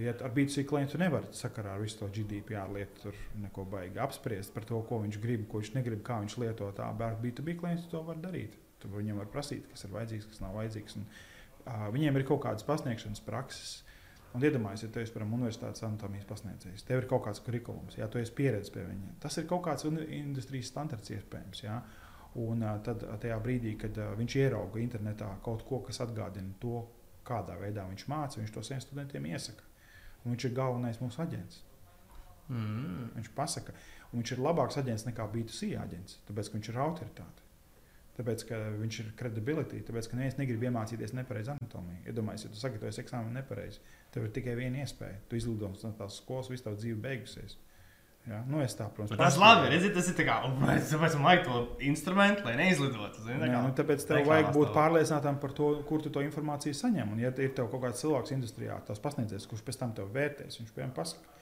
ja ar B2C klientu nevar sakarā ar visu to GDPR lietu tur neko baigi apspriest par to, ko viņš grib, ko viņš negrib, kā viņš lieto tā, bet ar B2B klientu to var darīt. Tur viņam var prasīt, kas ir vajadzīgs, kas nav vajadzīgs. Un, uh, viņiem ir kaut kādas pasniegšanas prakses. Un iedomājieties, ja tu esi piemēram universitātes anatomijas pasniedzējs, tev ir kaut kāds kurikulums, ja tu esi pieredzējis pie viņa. Tas ir kaut kāds industrijas standarts iespējams. Jā. Un tad tajā brīdī, kad viņš ierauga internetā kaut ko, kas atgādina to, kādā veidā viņš māca, viņš to saviem studentiem iesaka. Un viņš ir galvenais mūsu aģents. Mm. Viņš pasaka, un viņš ir labāks aģents nekā B2C aģents, tāpēc ka viņš ir autoritāte. Tāpēc, ka viņš ir credibility, tāpēc, ka neviens negrib iemācīties nepareizi anatomiju. Iedomājieties, ja tu sagatavojies eksāmenu nepareizi, tev ir tikai viena iespēja. Tu izlido no tās skolas, visu tavu dzīvi beigusies. Jā, nu es tā, protams, Tas labi, redziet, tas ir tā kā, mēs esam vajag to instrumentu, lai neizlidotu. zini, tā Nē, kā nu, tāpēc tev vajag būt tev. pārliecinātam par to, kur tu to informāciju saņem. Un, ja ir tev kaut kāds cilvēks industrijā, tas pasniedzējs, kurš pēc tam tev vērtēs, viņš piemēram pasakā,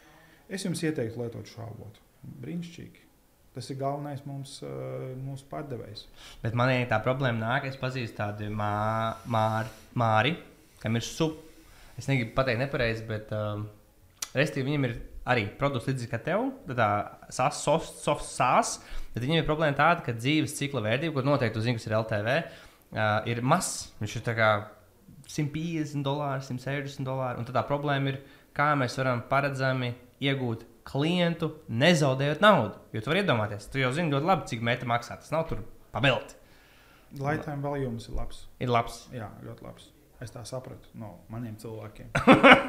es jums ieteiktu lietot šo avotu. Brīnišķīgi. Tas ir galvenais mums, uh, mūsu pārdevējs. Bet man ir tā problēma, nāk, es pazīstu tādu mā, māri, māri, kam ir sup. Es negribu pateikt nepareizi, bet um, restīvi viņam ir arī produkts līdzīgs kā tev, tad tā sās, soft, soft sās, bet viņam ir problēma tāda, ka dzīves cikla vērtība, ko noteikti zināt, kas ir LTV, uh, ir mazs. Viņš ir kā 150 dolāri, 160 dolāri, un tad tā problēma ir, kā mēs varam paredzami iegūt klientu, nezaudējot naudu. Jo tu vari iedomāties, tu jau zini ļoti labi, cik mēta maksā. Tas nav tur pabeigts. Lifetime value mums ir labs. Ir labs. Jā, ļoti labs. Es tā sapratu no maniem cilvēkiem.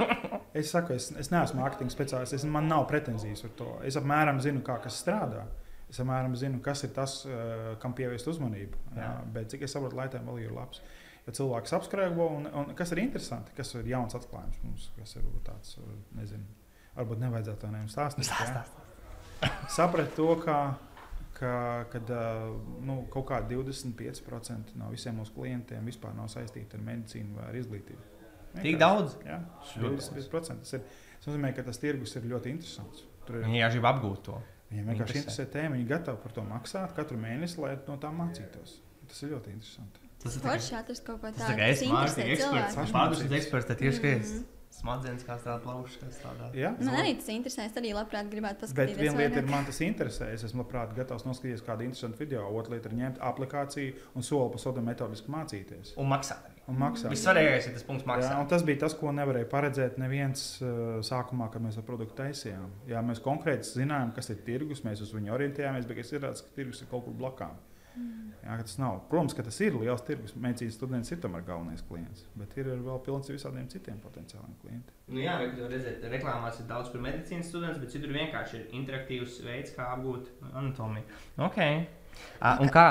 (laughs) es saku, es, es neesmu mārketinga speciālists. Es, man nav pretenzijas par to. Es apmēram zinu, kā kas strādā. Es apmēram zinu, kas ir tas, uh, kam pievērst uzmanību. Jā. Jā. Bet cik es saprotu, lifetime value ir labs. Ja cilvēks apskrējo, un, un kas ir interesanti, kas ir jauns atklājums mums, kas ir tāds, uh, nezinu, varbūt nevajadzētu to nevienam stāstīt. Sapratu to, ka, ka kad, nu, kaut kādi 25% no visiem mūsu klientiem vispār nav saistīti ar medicīnu vai ar izglītību. Tik daudz. Jā, Ļoti 25%. Tas, ir, tas nozīmē, ka tas tirgus ir ļoti interesants. Tur ir, Viņi jau grib apgūt to. viņiem vienkārši interesē. tēma, viņi ir gatavi par to maksāt katru mēnesi, lai no tā mācītos. Tas ir ļoti interesanti. Tas ir Forši atrast kaut ko Tas tādu. tā kā es kas mākslinieks eksperts. cilvēku. Pārdusmas eksperts, tad tieši kā es. Mhm. Smadzenes kā strādā, plaušas kā strādā. Jā, Man arī tas interesē. Es arī labprāt gribētu Bet paskatīties. viena lieta ir, vairāk. man tas interesē. Es esmu labprāt gatavs noskatīties kādu interesantu video. Otra lieta ir ņemt aplikāciju un soli pa solim metodiski mācīties. Un maksāt. Un maksāt. Vissvarīgākais ir tas punkts Jā, maksāt. un tas bija tas, ko nevarēja paredzēt neviens uh, sākumā, kad mēs ar produktu taisījām. Jā, mēs konkrēti zinājām, kas ir tirgus, mēs uz viņu orientējāmies, bet es ierādu, ka tirgus ir kaut kur blakām. Jā, tas nav. Protams, ka tas ir liels tirgus. Medicīnas students ir tomēr galvenais klients, bet ir vēl pilns ar visādiem citiem potenciāliem klientiem. Nu, jā, jau redzēt, reklāmās ir daudz par medicīnas studentiem, bet citur vienkārši ir interaktīvs veids, kā apgūt anatomiju. Okay. A, un kā?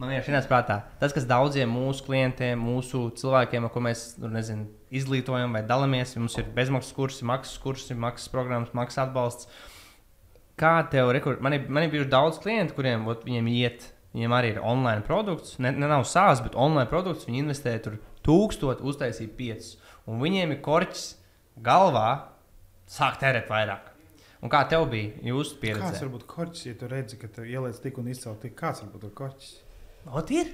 Man vienkārši ir prātā tas, kas daudziem mūsu klientiem, mūsu cilvēkiem, ar ko mēs nu, nezinu, izglītojam vai dalāmies, mums ir bezmaksas kursi, maksas kursi, maksas programmas, maksas atbalsts. Kā tev rekur... man ir, man ir bijuši daudz klientu, kuriem ot, iet, viņiem arī ir online produkts, ne, ne nav sāls, bet online produkts, viņi investē tur tūkstoši, uztaisīja piecus, un viņiem ir korķis galvā sāk tērēt vairāk. Un kā tev bija jūsu pieredze? Kāds var būt korķis, ja tu redzi, ka tu ieliec tik un izcēl tik? Kāds var būt korķis? Ot ir.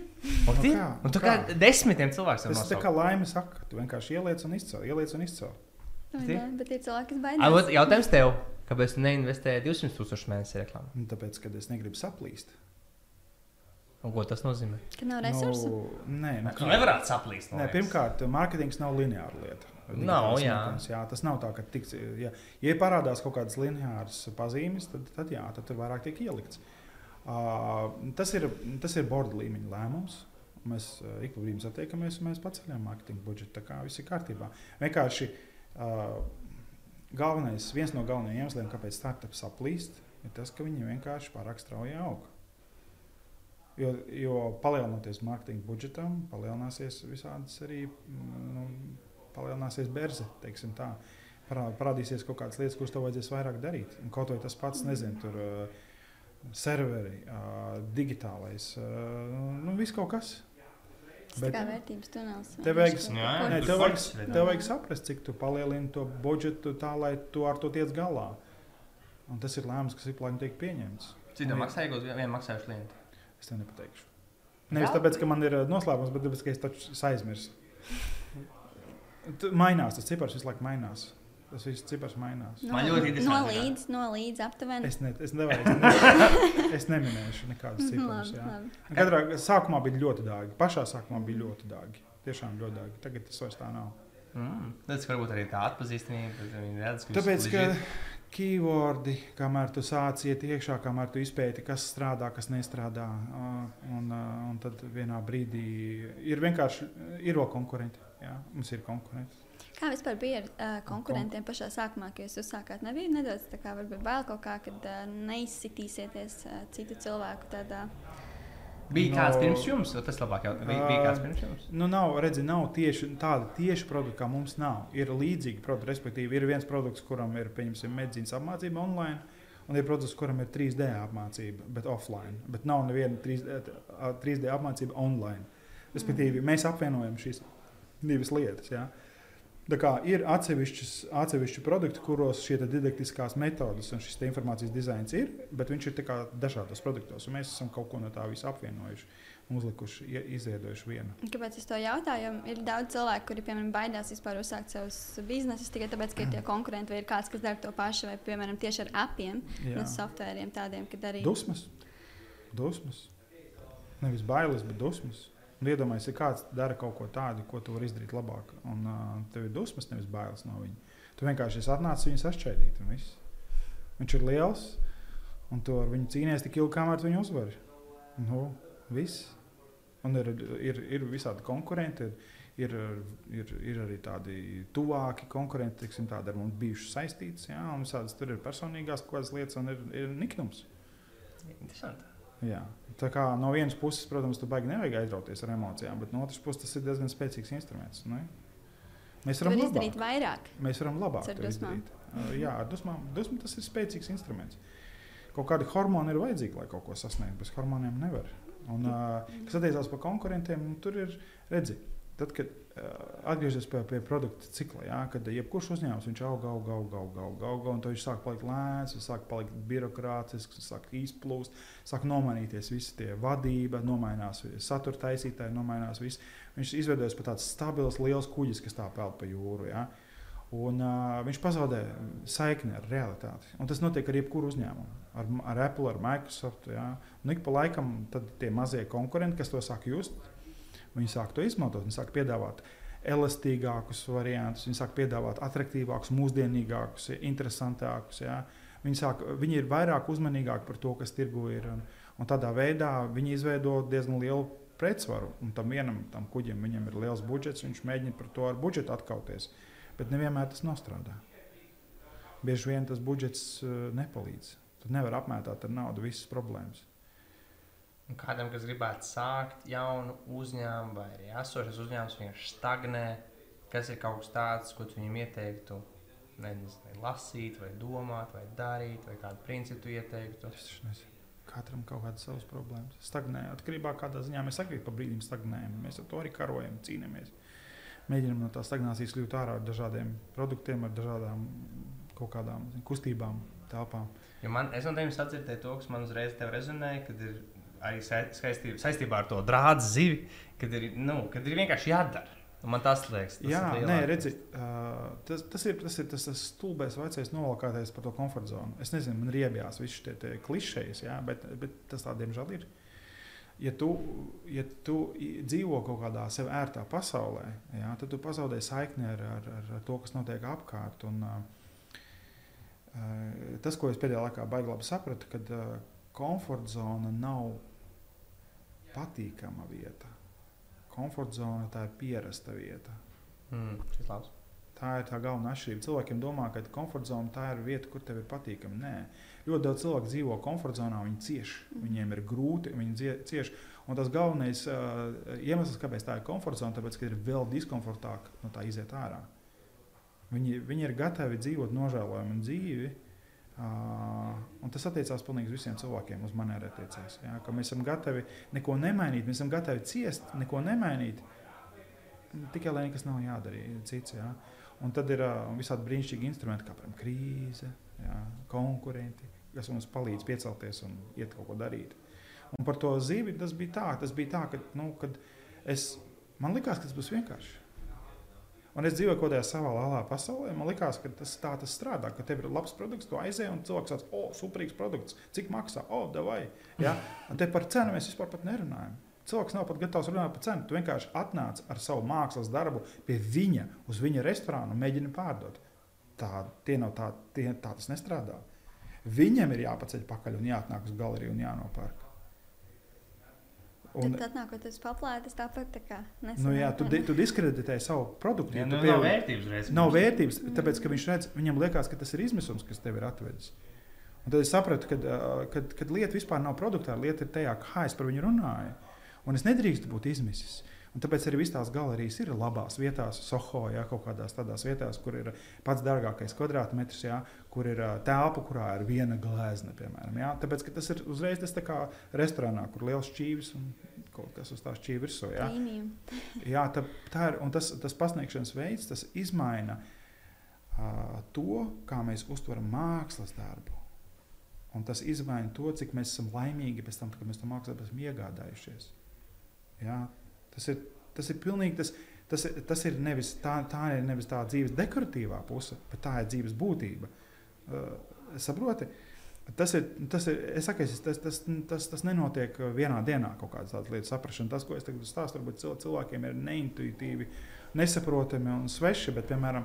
Ot ir. kā? Un tu Nu kā kā? desmitiem cilvēkiem Tas ir tā kā laime saka, tu vienkārši ieliec un izcēl, ieliec un izcēl. Nu, Tie? jā, Bet ir cilvēki, kas baidās. Jautājums tev, kāpēc tu neinvestēji 200 tūkstošu mēnesī reklāmā? Un tāpēc, kad es negribu saplīst. Un ko tas nozīmē? Ka nav resursu. Nu, nē, nu, Tu nevarētu saplīst. Nē, pirmkārt, mārketings nav lineāra lieta. Nav, jā. marketings, jā. Tas nav tā, ka tiks, ja, ja parādās kaut kādas lineāras pazīmes, tad, tad jā, tad tur vairāk tiek ielikts. Uh, tas, ir, tas ir borda līmeņa lēmums. Mēs uh, ik pa brīdim satiekamies un mēs paceļam mārketinga budžetu. Tā kā viss ir kārtībā. Vienkārši uh, galvenais, viens no galvenajiem iemesliem, kāpēc startups saplīst, ir tas, ka viņi vienkārši pārāk strauji aug. Jo, jo palielinoties mārketinga budžetam, palielināsies visādas arī mm, nu, palielināsies berze. teiksim tā. Parā- Parādīsies kaut kādas lietas, kuras tev vajadzēs vairāk darīt. Un kaut vai tas pats, nezinu, tur uh, serveri, uh, digitālais, uh, nu, viss kaut kas. Tas tā kā vērtības tunelis. Tev vajag- Jā, Nē, tur tev vajag, tev vajag saprast, cik tu palielini to budžetu tā, lai tu ar to tiec galā. Un tas ir lēmums, kas ik laikam tiek pieņemts. Cik tev maksāja, ja vienu maksājuši klientu? Es tev nepateikšu. Nevis tāpēc, ka man ir uh, noslēpums, bet tāpēc, ka es taču aizmirsu. Tu- Mainās, tas cipars visu laiku mainās. Tas viss cipars mainās. No- Man ļoti interesanti No līdz, no līdz aptuveni. Es, ne, es, nevaru, es, ne, es neminēšu nekādus (laughs) ciparus. Katrā sākumā bija ļoti dārgi. Pašā sākumā bija ļoti dārgi. Tiešām ļoti dārgi. Tagad tas vairs tā nav. Mm. Tas varbūt arī tā atpazīstamība. redz, ka Tāpēc, ka. Keywordi, kamēr tu sāc iet iekšā, kamēr tu izpēti, kas strādā, kas nestrādā, un, un tad vienā brīdī ir vienkārši ir vēl konkurenti. Jā, mums ir konkurenti. Kā vispār bija ar uh, konkurentiem pašā sākumā, kad jūs uzsākāt? Nebija nedaudz tā kā varbūt bail kaut kā, kad uh, neizsitīsieties uh, citu cilvēku tādā. Bija No- kāds pirms jums, vai tas labāk jau bija, bija kāds pirms jums? Nu, nav, redzi, nav tieši tāda tieši produkta, kā mums nav. Ir līdzīgi produkti, respektīvi, ir viens produkts, kuram ir, pieņemsim, medicīnas apmācība online, un ir produkts, kuram ir 3D apmācība, bet offline. Bet nav neviena 3D, ā, 3D apmācība online. Respektīvi, mēs apvienojam šīs divas lietas. Ja? Kā ir atsevišķi produkti, kuros šie didaktiskās metodes un šis informācijas dizains ir, bet viņš ir dažādos produktos. Mēs esam kaut ko no tā visa apvienojuši, un uzlikuši, izveidojuši vienu. Kāpēc es to jautāju? Ir daudz cilvēku, kuri, piemēram, baidās vispār uzsākt savus biznesus tikai tāpēc, ka ir tie (clears throat) konkurenti vai ir kāds, kas dara to pašu, vai, piemēram, tieši ar apiem, no softveriem tādiem, kad arī. Dusmas. Dusmas. Nevis bailes, bet dusmas. Un iedomājieties, ja kāds dara kaut ko tādu, ko tu vari izdarīt labāk, un uh, tev ir dusmas, nevis bailes no viņa. Tu vienkārši esi atnācis viņu sašķēdīt. un viss. Viņš ir liels, un tu ar viņu cīnies tik ilgi, kamēr viņu uzvari. Nu, viss. Un ir, ir, ir visādi konkurenti. Ir, ir, ir, ir arī tādi tuvāki konkurenti, tiksim, tādi ar mums bijuši saistīti. Jā, un visādas tur ir personīgās kaut kādas lietas, un ir, ir niknums. Interesanti. Jā. Tā kā no vienas puses, protams, tu baigi nevajag aizrauties ar emocijām, bet no otras puses tas ir diezgan spēcīgs instruments. Ne? Mēs Tu varam labāk. izdarīt vairāk. Mēs varam labāk to izdarīt. Uh, Jā, ar dusmām. Dusma tas ir spēcīgs instruments. Kaut kādi hormoni ir vajadzīgi, lai kaut ko sasniegtu. Bez hormoniem nevar. Un, uh, kas attiecās par konkurentiem, nu, tur ir redzi. Tad, kad uh, atgriežas pie, pie produkta cikla, jā, kad jebkurš uzņēmums viņš aug, aug, aug, aug, aug, aug un viņš sāk palikt lēns, viņš sāk palikt birokrātisks, sāk izplūst, sāk nomainīties visi tie vadība, nomainās satura taisītāji, nomainās viss. Viņš izveidojas par tāds stabils, liels kuģis, kas tā peld pa jūru. Jā. Un, uh, viņš pazaudē saikni ar realitāti. Un tas notiek ar jebkuru uzņēmumu. Ar, ar Apple, ar Microsoft. Jā. Un ik pa laikam tie mazie konkurenti, kas to sāk just, viņi sāk to izmantot. Viņi sāk piedāvāt elastīgākus variantus, viņi sāk piedāvāt attraktīvākus, mūsdienīgākus, interesantākus. Jā. Viņi, sāk, viņi ir vairāk uzmanīgāki par to, kas tirgu ir. Un, Un tādā veidā viņi izveido diezgan lielu pretsvaru. Un tam vienam tam kuģim ir liels budžets, viņš mēģina par to ar budžetu atkauties. Bet nevienmēr tas nostrādā. Bieži vien tas budžets uh, nepalīdz. Tu nevari apmētāt ar naudu visas problēmas. Un kādam, kas gribētu sākt jaunu uzņēmumu, vai arī esošas uzņēmums, vienkārši stagnē, kas ir kaut kas tāds, ko viņam ieteiktu, nezinu, lasīt, vai domāt, vai darīt, vai kādu principu ieteiktu. Es nezinu. Katram kaut kādas savas problēmas. Stagnējam. Atkarībā no kādā ziņā mēs arī pa brīdim stagnējam. Mēs ar to arī karojam, cīnāmies. Mēģinām no tā stagnācijas kļūt ārā ar dažādiem produktiem, ar dažādām kaut kādām kustībām, telpām. Jo man, es no tevis atdzirdēju to, kas man uzreiz rezonēja, kad ir arī saistībā, saistībā ar to drāzu zivi, kad ir, nu, kad ir vienkārši jādara. Man tas liekas, tas Jā, ir nē, redzi, uh, tas, tas ir tas, ir, tas, tas stulbais vecais novalkātais par to komforta zonu. Es nezinu, man ir iebjās visi šie klišejas, jā, bet, bet tas tā diemžēl ir. Ja tu, ja tu dzīvo kaut kādā sev ērtā pasaulē, jā, tad tu pazaudē saikni ar, ar, ar, ar to, kas notiek apkārt. Un, uh, tas, ko es pēdējā laikā baigi labi sapratu, kad uh, komforta zona nav patīkama vieta komforta zona, tā ir pierasta vieta. Mm, tā ir tā galvenā atšķirība. Cilvēkiem domā, ka komforta zona tā ir vieta, kur tev ir patīkami. Nē, ļoti daudz cilvēku dzīvo komforta zonā, viņi cieš, viņiem ir grūti, viņi cieš. Un tas galvenais uh, iemesls, kāpēc tā ir komforta zona, tāpēc, ka ir vēl diskomfortāk no tā iziet ārā. Viņi, viņi ir gatavi dzīvot nožēlojumu dzīvi, Uh, tas attiecās pilnīgi uz visiem cilvēkiem, uz maniem attiecās. Ja, mēs esam gatavi neko nemainīt, mēs esam gatavi ciest, neko nemainīt. Tikai lai nekas nav jādara cits. Ja. Un tad ir uh, visādi brīnišķīgi instrumenti, kā piemēram krīze, ja, konkurenti, kas mums palīdz piecelties un iet kaut ko darīt. Un par to zīvi tas bija tā, tas bija tā ka, nu, es, man likās, ka tas būs vienkārši. Un es dzīvoju kaut kādā savā lielā pasaulē. Man liekas, ka tas tā tas strādā, ka tev ir labs produkts, tu aizēji un cilvēks saka, o, superīgs produkts, cik maksā, o, oh, vai. Ja? Un te par cenu mēs vispār nerunājam. Cilvēks nav pat gatavs runāt par cenu. Tu vienkārši atnāc ar savu mākslas darbu pie viņa, uz viņa restorānu un mēģini pārdot. Tā, tie nav tā, tie, tā tas nestrādā. Viņam ir jāpaceļ pakaļ un jāatnāk uz galeriju un jānopērk. Un, tad, nākot uz paplātes, tāpat tā kā nesanāk. Nu, jā, tu, di, tu diskreditē savu produktu. Jā, nu, pie... Nav vērtības. Reiz, nav vērtības, mm. tāpēc, ka viņš redz, viņam liekas, ka tas ir izmisums, kas tev ir atvedis. Un tad es sapratu, ka lieta vispār nav produktā, lieta ir tajā, kā es par viņu runāju. Un es nedrīkstu būt izmisis. Un tāpēc arī visas tās galerijas ir labās vietās, Soho, jā, kaut kādās tādās vietās, kur ir pats dārgākais kvadrātmetrs, jā, kur ir telpa, kurā ir viena glezna, piemēram. Jā. Tāpēc tas ir uzreiz tas kā restorānā, kur liels šķīvis un kaut kas uz tā šķīvi virsū. Jā, (laughs) jā tā, tā ir. Un tas, tas pasniegšanas veids, tas izmaina uh, to, kā mēs uztveram mākslas darbu. Un tas izmaina to, cik mēs esam laimīgi pēc tam, kad mēs to mākslā esam iegādājušies. Jā, Tas ir, tas ir pilnīgi tas. Tas, tas ir nevis tā, tā ir nevis tā dzīves dekoratīvā puse, bet tā ir dzīves būtība. Uh, saproti? Tas ir, tas ir, saku, tas, tas, tas, tas nenotiek vienā dienā, kaut kādas tādas lietas saprašana. Tas, ko es tagad stāstu, varbūt cilvēkiem ir neintuitīvi, nesaprotami un sveši, bet, piemēram,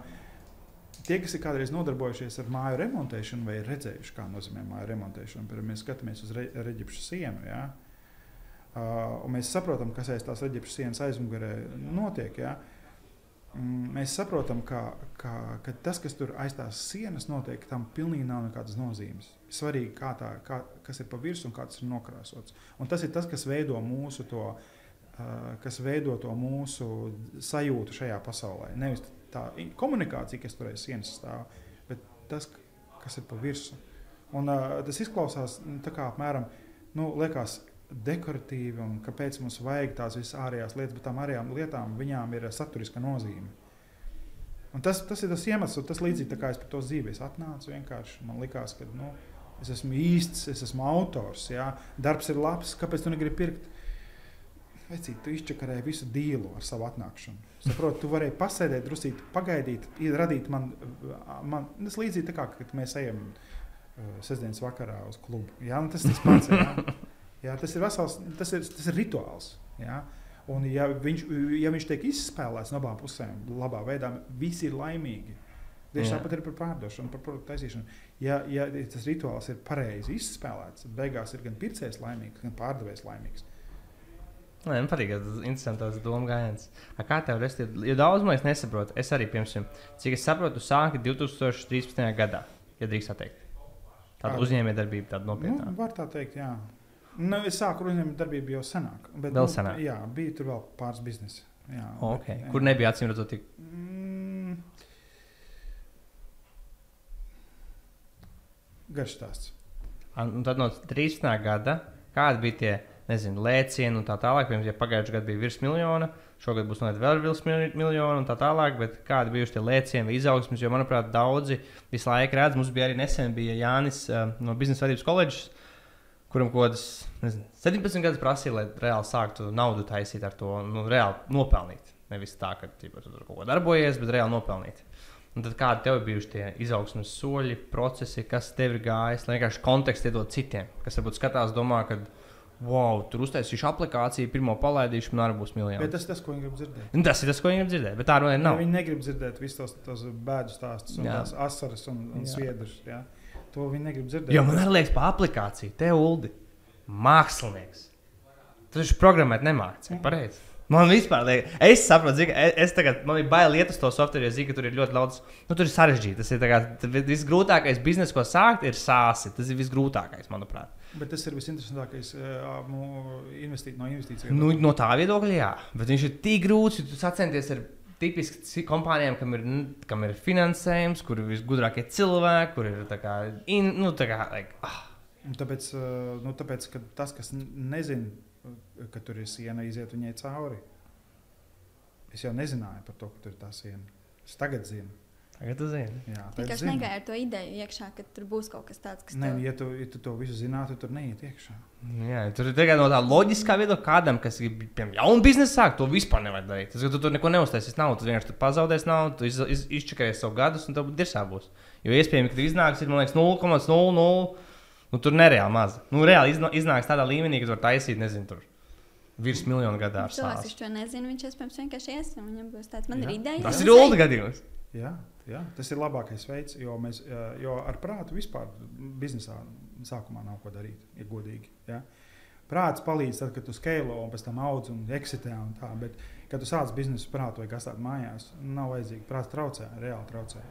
tie, kas ir kādreiz nodarbojušies ar māju remontēšanu vai redzējuši, kā nozīmē māju remontēšanu, piemēram, mēs skatāmies uz re, reģipšu sienu. Ja? Uh, mēs saprotam, kas aiz tās Eģiptes sienas aizmugurē notiek. Ja? Mm, mēs saprotam, ka, ka, ka tas, kas tur aiz tās sienas notiek, tam pilnīgi nav nekādas nozīmes. Svarīgi, kā tā, kā, kas ir pa virsmu un kā tas ir nokrāsots. Un tas ir tas, kas veido mūsu, to, uh, kas veido to mūsu sajūtu šajā pasaulē. Nevis tā komunikācija, kas tur aiz sienas stāv, bet tas, kas ir pa virsmu. Un, uh, tas izklausās nu, tā kā apmēram, nu, liekas, dekoratīvi un kāpēc mums vajag tās visas ārējās lietas, bet tām ārējām lietām viņām ir saturiska nozīme. Un tas, tas ir tas iemesls, tas līdzīgi kā es par to dzīvi atnācu. Vienkārši man likās, ka nu, es esmu īsts, es esmu autors, jā, darbs ir labs, kāpēc tu negribi pirkt? Vecīt, tu izčakarēji visu dīlu ar savu atnākšanu. Saproti, tu varēji pasēdēt, drusīt, pagaidīt, radīt man, man tas līdzīgi kā, kad mēs ejam uh, sestdienas vakarā uz klubu. Jā, nu tas tas pats. Jā. (laughs) Jā, tas ir vesels, tas ir, tas ir rituāls. Jā. Un, ja viņš, ja viņš tiek izspēlēts no abām pusēm, labā veidā, visi ir laimīgi. Tieši tāpat ir par pārdošanu, par produktu taisīšanu. Ja, ja tas rituāls ir pareizi izspēlēts, beigās ir gan pircējs laimīgs, gan pārdevējs laimīgs. Nē, man patīk, tas interesants domu gājiens. Kā tev resti? Jo daudz man es nesaprotu. Es arī, piemēram, cik es saprotu, sāki 2013. gadā, ja drīkst tā teikt. Tāda uzņēmējdarbība, tāda Nu, nopietna. var tā teikt, jā. Nu, es sāku uzņēmēt darbību jau senāk. Bet, Vēl nu, senāk? Jā, bija tur vēl pāris biznesi. Jā, O, bet, okay. jā. Kur nebija acīm redzot, tik Mm. Garš stāsts. Un tad no 13. gada, kādi bija tie nezinu, lēcieni un tā tālāk, piemēram, ja pagājušajā gadā bija virs miljona, šogad būs noteikti vēl virs mil- miljona un tā tālāk, bet kādi bija tie lēcieni vai izaugsmes, jo, manuprāt, daudzi visu laiku redz, mums bija arī nesen bija Jānis uh, no biznesa vadības koledžas, kuram kaut kādas nezinu, 17 gadus prasīja, lai reāli sāktu naudu taisīt ar to, nu, reāli nopelnīt. Nevis tā, ka tīpa, tu tur kaut ko darbojies, bet reāli nopelnīt. Un tad kādi tev ir bijuši tie izaugsmes soļi, procesi, kas tev ir gājis, lai vienkārši kontekstu iedod citiem, kas varbūt skatās, domā, ka, wow, tur uztaisīšu aplikāciju, pirmo palaidīšu, man arī būs miljoni. Bet tas ir tas, ko viņi grib dzirdēt. Un Tas ir tas, ko viņi grib dzirdēt, bet tā Nu, nav. viņi negrib dzirdēt visus tos, tos bēdu stāstus, un tās asaras un, un sviedrus. Jā. To viņi negrib dzirdēt. Jo man arī liekas, pa aplikāciju, te ULDI, mākslinieks. Tu taču programmēt nemāci. Pareizi. Man vispār liekas, es saprotu, zinu, es, es tagad, man ir bail iet uz to softveru, jo zinu, ka tur ir ļoti daudz, nu, tur ir sarežģīti. Tas ir kā, visgrūtākais bizness, ko sākt, ir sāsi. Tas ir visgrūtākais, manuprāt. Bet tas ir visinteresantākais nu, investīt, no investīcijām. Nu, no tā viedokļa, jā. Bet viņš ir tik grūts, ja tu sacenties ar tipiski kompānijām, kam ir, kam ir finansējums, kur ir visgudrākie cilvēki, kur ir tā kā, in, nu, tā kā, like, ah. Un Tāpēc, uh, nu, tāpēc, ka tas, kas nezina, uh, ka tur ir siena, iziet viņai cauri. Es jau nezināju par to, ka tur ir tā siena. Es tagad zinu. Tagad tu zini. Jā, tagad Vienkārši negāja ar to ideju iekšā, ka tur būs kaut kas tāds, kas Nē, tev- ja tu, ja tu to visu zinātu, tur neiet iekšā. Jā, tur ir tikai no tā loģiskā viedokļa, kādam, kas grib piemēram jaunu biznesu sākt, to vispār nevajag darīt. Tas, ka tu tur neko neuztaisīsi naudu, tu vienkārši pazaudēsi naudu, tu iz, iz, izčakarēsi savu gadus, un tev dirsā būs. Jo iespējams, ka tu iznāks, ir, man liekas, 0,00. Nu, tur nereāli maz. Nu, reāli iznāks tādā līmenī, ka tu vari taisīt, nezinu, tur virs miljonu gadā ar Cilvēks, kurš to nezina, viņš iespējams vienkārši ies, un viņam būs tāds, man Jā. ir ideja. Tas un ir Ulda eju." gadījums. Jā, jā, tas ir labākais veids, jo, mēs, jo ar prātu vispār biznesā sākumā nav ko darīt, ja godīgi. Jā. Prāts palīdz tad, kad tu skalo un pēc tam audz un eksitē un tā, bet, kad tu sāc biznesu prātu vai kas tāds mājās, nav vajadzīgi. Prāts traucē, reāli traucē.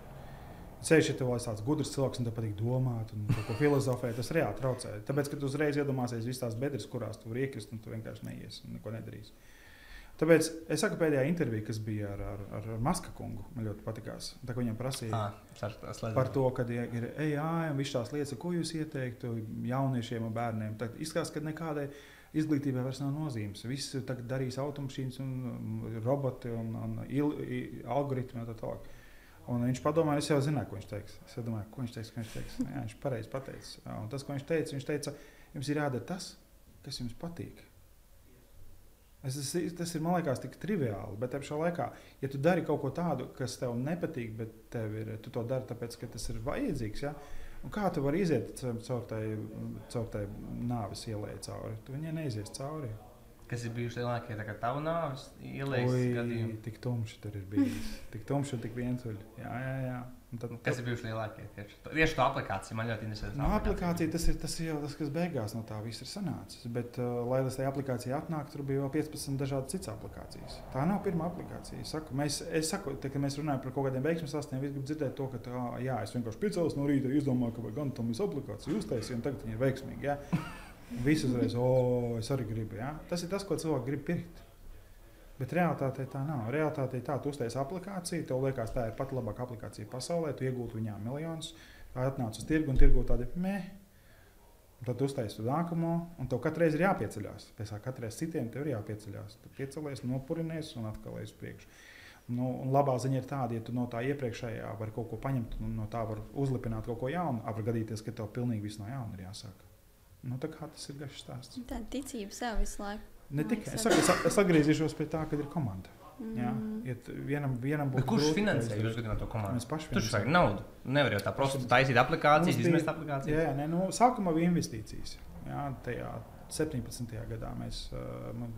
Ceļš, ja tev ir tāds gudrs cilvēks, un tev patīk domāt, un ko filozofēt, tas reāli traucē. Tāpēc, ka tu uzreiz iedomāsies visas tās bedres, kurās tu vari iekrist, un tu vienkārši neies un neko nedarīsi. Tāpēc es saku, pēdējā intervijā, kas bija ar, ar, ar, ar Maska kungu, man ļoti patīkās. Tā kā viņam prasīja Ah, tas tas par to, ka ir AI un visas tās lietas, ko jūs ieteiktu jauniešiem un bērniem. Tad izskatās, ka nekādai izglītībai vairs nav nozīmes. Viss tagad darīs automašīnas, un roboti un, un il, i, algoritmi un tā tālāk. Un viņš padomāja, es jau zināju, ko viņš teiks. Es domāju, ko viņš teiks. Ko viņš, teiks. Jā, viņš pareizi pateica. Un tas, ko viņš teica, viņš teica, jums ir jādara tas, kas jums patīk. Es, tas, tas ir, man liekas, tik triviāli, bet pašā laikā, ja tu dari kaut ko tādu, kas tev nepatīk, bet tev ir, tu to dari tāpēc, ka tas ir vajadzīgs, ja? un kā tu vari iziet caur tai, caur tai nāves ielai cauri? Tu viņai neizies cauri. Kas ir bijuši lielākie tā kā tavu nāves gadījumi? tik tumši tur ir bijis. Tik tumši un tik vientuļi. Jā, jā, jā. Tad, Kas ir bijuši lielākie tieši? Tieši tā aplikācija man ļoti interesē. No aplikācija tas ir, tas ir jau tas, kas beigās no tā viss ir sanācis. Bet, uh, lai tas tajā aplikācijā atnāktu, tur bija vēl 15 dažādas citas aplikācijas. Tā nav pirmā aplikācija. Saku, mēs, es saku, te, kad mēs runājam par kaut kādiem veiksmēm sasniegumiem, visi grib dzirdēt to, ka tā, jā, es vienkārši piecēlos no rīta, izdomāju, ka gan tam visu aplikāciju uztaisīt, un tagad viņi ir veiksmīgi. Jā. Visi uzreiz, o, es arī gribu. Jā. Tas ir tas, ko cilvēki grib pirkt. Bet realitātē tā nav. Realitātē tā, tu uztaisīji aplikāciju, tev liekas, tā ir pati labākā aplikācija pasaulē, tu iegūti viņā miljonus, atnāc uz tirgu un tirgu tādu mē. Un Tad tu uztaisīji nākamo, un tev katru reizi ir jāpieceļās. Pēc tam katrai citiem tev ir jāpieceļās. Tu piecelies, nopurinies un atkal uz priekšu. Nu, labā ziņa ir tāda, ja tu no tā iepriekšējā vari kaut ko paņemt, un no tā var uzlipināt kaut ko jaunu. Var gadīties, ka tev pilnīgi viss no jauna ir jāsāk. Nu, tā kā tas ir garš stāsts. Tāda ticība sev visu laiku. Ne tikai es, saku, es, es atgriezīšos pie tā, ka ir komanda. Jā, Mm. iet vienam, vienam būtu kurš grūti finansē jūs gadījumā to komandu? Mēs paši Tur vajag naudu. Nevar jau tā prosti taisīt aplikācijas, bija- izmest aplikācijas. Jā, jā nē, nu, sākumā bija investīcijas. Jā, tajā 17. gadā mēs,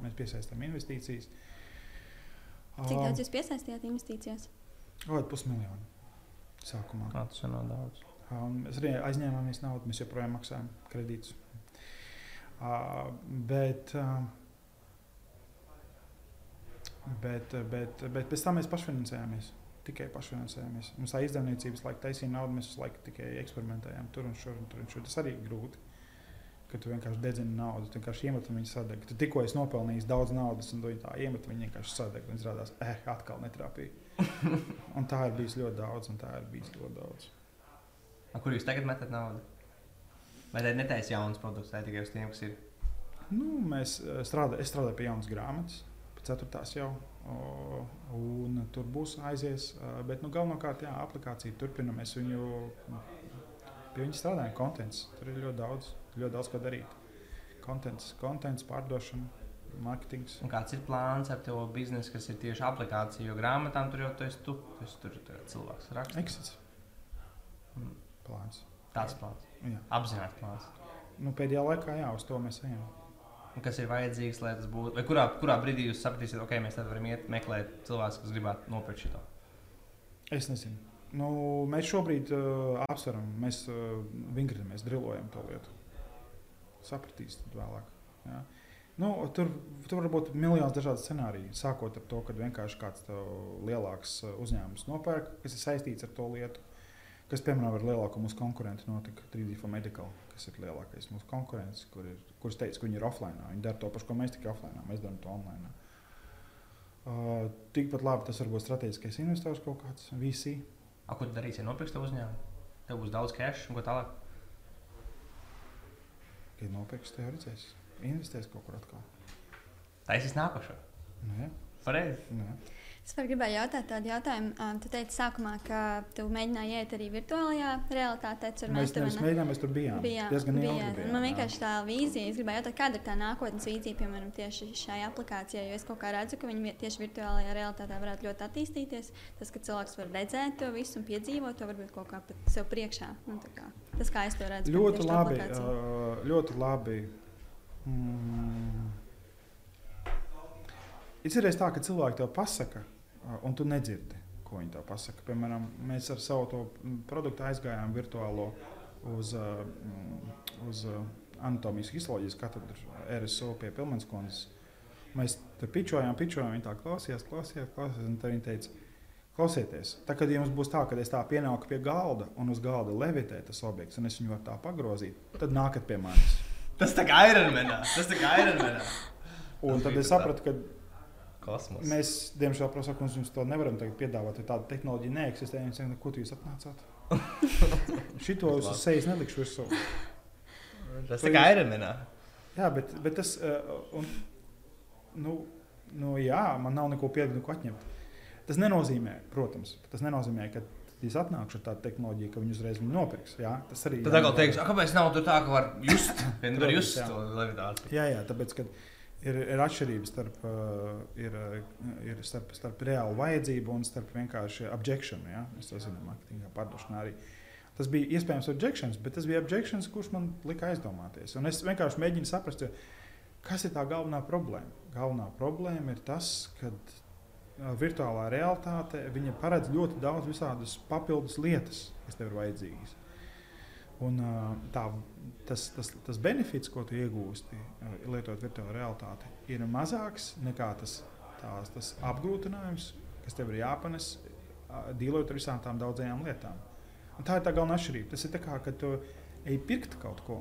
mēs piesaistām investīcijas. Cik daudz jūs piesaistījāt investīcijās? Kaut pusmiljonu. Sākumā. Jā, tas jau nav daudz. Mēs arī aizņēmāmies naudu, mēs joprojām maksājam kredītus. Uh, bet, uh, bet, bet, bet pēc tam mēs pašfinansējāmies. Tikai pašfinansējāmies. Mums tā izdevniecības laika taisīja naudu, mēs visu laiku tikai eksperimentējām tur un šur un tur. Un šur. Tas arī ir grūti. Ka tu vienkārši dedzini naudu, tu vienkārši iemet un viņa sadeg. Tu tikko esi nopelnījis daudz naudas, un tu viņu tā iemet, viņa vienkārši sadeg. Un izrādās, eh, atkal netrāpīja. (laughs) un tā ir bijis ļoti daudz, un tā ir bijis ļoti daudz. A, kur jūs tagad metat naudu? Vai tā ir netaisa jauns produkts, vai tikai uz tiem, kas ir? Nu, mēs strādājam, es strādāju pie jaunas grāmatas, ceturtās jau. Un tur būs aizies. Bet nu, galvenokārt, jā, aplikācija turpina. Mēs viņu pie viņa strādājam. Kontents. Tur ir ļoti daudz, ļoti daudz ko darīt. Kontents, kontents pārdošana, mārketings. Un kāds ir plāns ar to biznesu, kas ir tieši aplikācija? Jo grāmatām tur jau tu esi tu, tu esi tur tur cilvēks raksta. Exits. Mm. Plāns. Tāds plāns. Jā. Apzināti plāns. Nu, pēdējā laikā, jā, uz to mēs ejam. Kas ir vajadzīgs, lai tas būtu? Vai kurā, kurā brīdī jūs sapratīsiet, ok, mēs tad varam iet meklēt cilvēkus, kas gribētu nopirkt šo? Es nezinu. Nu, mēs šobrīd uh, apsveram, mēs uh, vingrinamies, drilojam to lietu. Sapratīs vēlāk. Jā. Nu, tur, tur var būt miljonus dažādu scenāriju. Sākot ar to, ka vienkārši kāds lielāks uzņēmums nopērk, kas ir saistīts ar to lietu. Kas, piemēram, ar lielāko mūsu konkurentu notika 3D for Medical, kas ir lielākais mūsu konkurents, kur ir, kurš teica, ka viņi ir offline. Viņi dara to pašu, ko mēs tikai offline, mēs darām to online. Uh, tikpat labi tas var būt strateģiskais investors kaut kāds VC. A, ko tu darīsi, ja nopirksi to uzņēmumu? Tev būs daudz cash un ko tālāk. Kad nopirks, tev redzēs, investēs kaut kur atkal. Taisīs nākošo. Nu, jā. Pareizi. Es varu gribēju jautāt tādu jautājumu. Um, tu teici sākumā, ka tu mēģināji iet arī virtuālajā realitātē. Tur Mēs nevis mēģinājām, mēs tur bijām. bijām. Diezgan bijāt. bijām, Man vienkārši tā vīzija, es gribēju jautāt, kāda ir tā nākotnes vīzija, piemēram, tieši šai aplikācijai. Jo es kaut kā redzu, ka viņi vi- tieši virtuālajā realitātē varētu ļoti attīstīties. Tas, ka cilvēks var redzēt to visu un piedzīvot to varbūt kaut kā pat sev priekšā. Nu, kā, tas, kā es to redzu, Ļoti labi. Uh, ļoti labi. Mm. Izcerēs tā, ka cilvēki tev pasaka, un tu nedzirdi, ko viņi tev pasaka. Piemēram, mēs ar savu mm, produktu aizgājām virtuālo uz, mm, uz anatomijas histoloģijas katedru RSO pie Pilmanas kundzes. Mēs tur pičojām, pičojām, viņi tā klausījās, klausījās, klausījās, un tad viņi teica, Klausieties, tā, kad jums būs tā, ka es tā pienāku pie galda un uz galda levitē tas objekts, un es viņu varu tā pagrozīt, tad nākat pie manis. Tas tā kā Ironmanā. Tas tā kā Ironmanā. Un tad es sapratu, ka Kosmos. mēs, diemžēl, prasakām, jums to nevaram piedāvāt, jo tāda tehnoloģija neeksistē. Viņi saka, ko jūs atnācāt? (laughs) Šito uz sejas nelikšu virsū. Tas tā kā Ironmanā. Jā, bet, bet tas, uh, un, nu, nu, jā, man nav neko piedāvāt, neko atņemt. Tas nenozīmē, protams, tas nenozīmē, ka es atnākšu ar tādu tehnoloģiju, ka viņi uzreiz viņu nopirks. Jā, tas arī Tad atkal teiks, "A, kāpēc nav tur tā, ka var just, (laughs) var just jā. to levitāciju. Jā, jā, tāpēc, ka ir, ir atšķirības starp, uh, ir, uh, ir starp, starp reālu vajadzību un starp vienkārši objection. Ja? Mēs to zinām, mārketingā pārdošanā arī. Tas bija iespējams objektions, bet tas bija objektions, kurš man lika aizdomāties. Un es vienkārši mēģinu saprast, kas ir tā galvenā problēma. Galvenā problēma ir tas, ka uh, virtuālā realitāte paredz ļoti daudz visādas papildus lietas, kas tev ir vajadzīgas. Un, tā, tas, tas, tas benefits, ko tu iegūsti, lietojot virtuālo realitāti, ir mazāks nekā tas, tās, tas apgrūtinājums, kas tev ir jāpanes, dīlojot ar visām tām daudzajām lietām. Un tā ir tā galvenā atšķirība. Tas ir kā, kad tu ej pirkt kaut ko.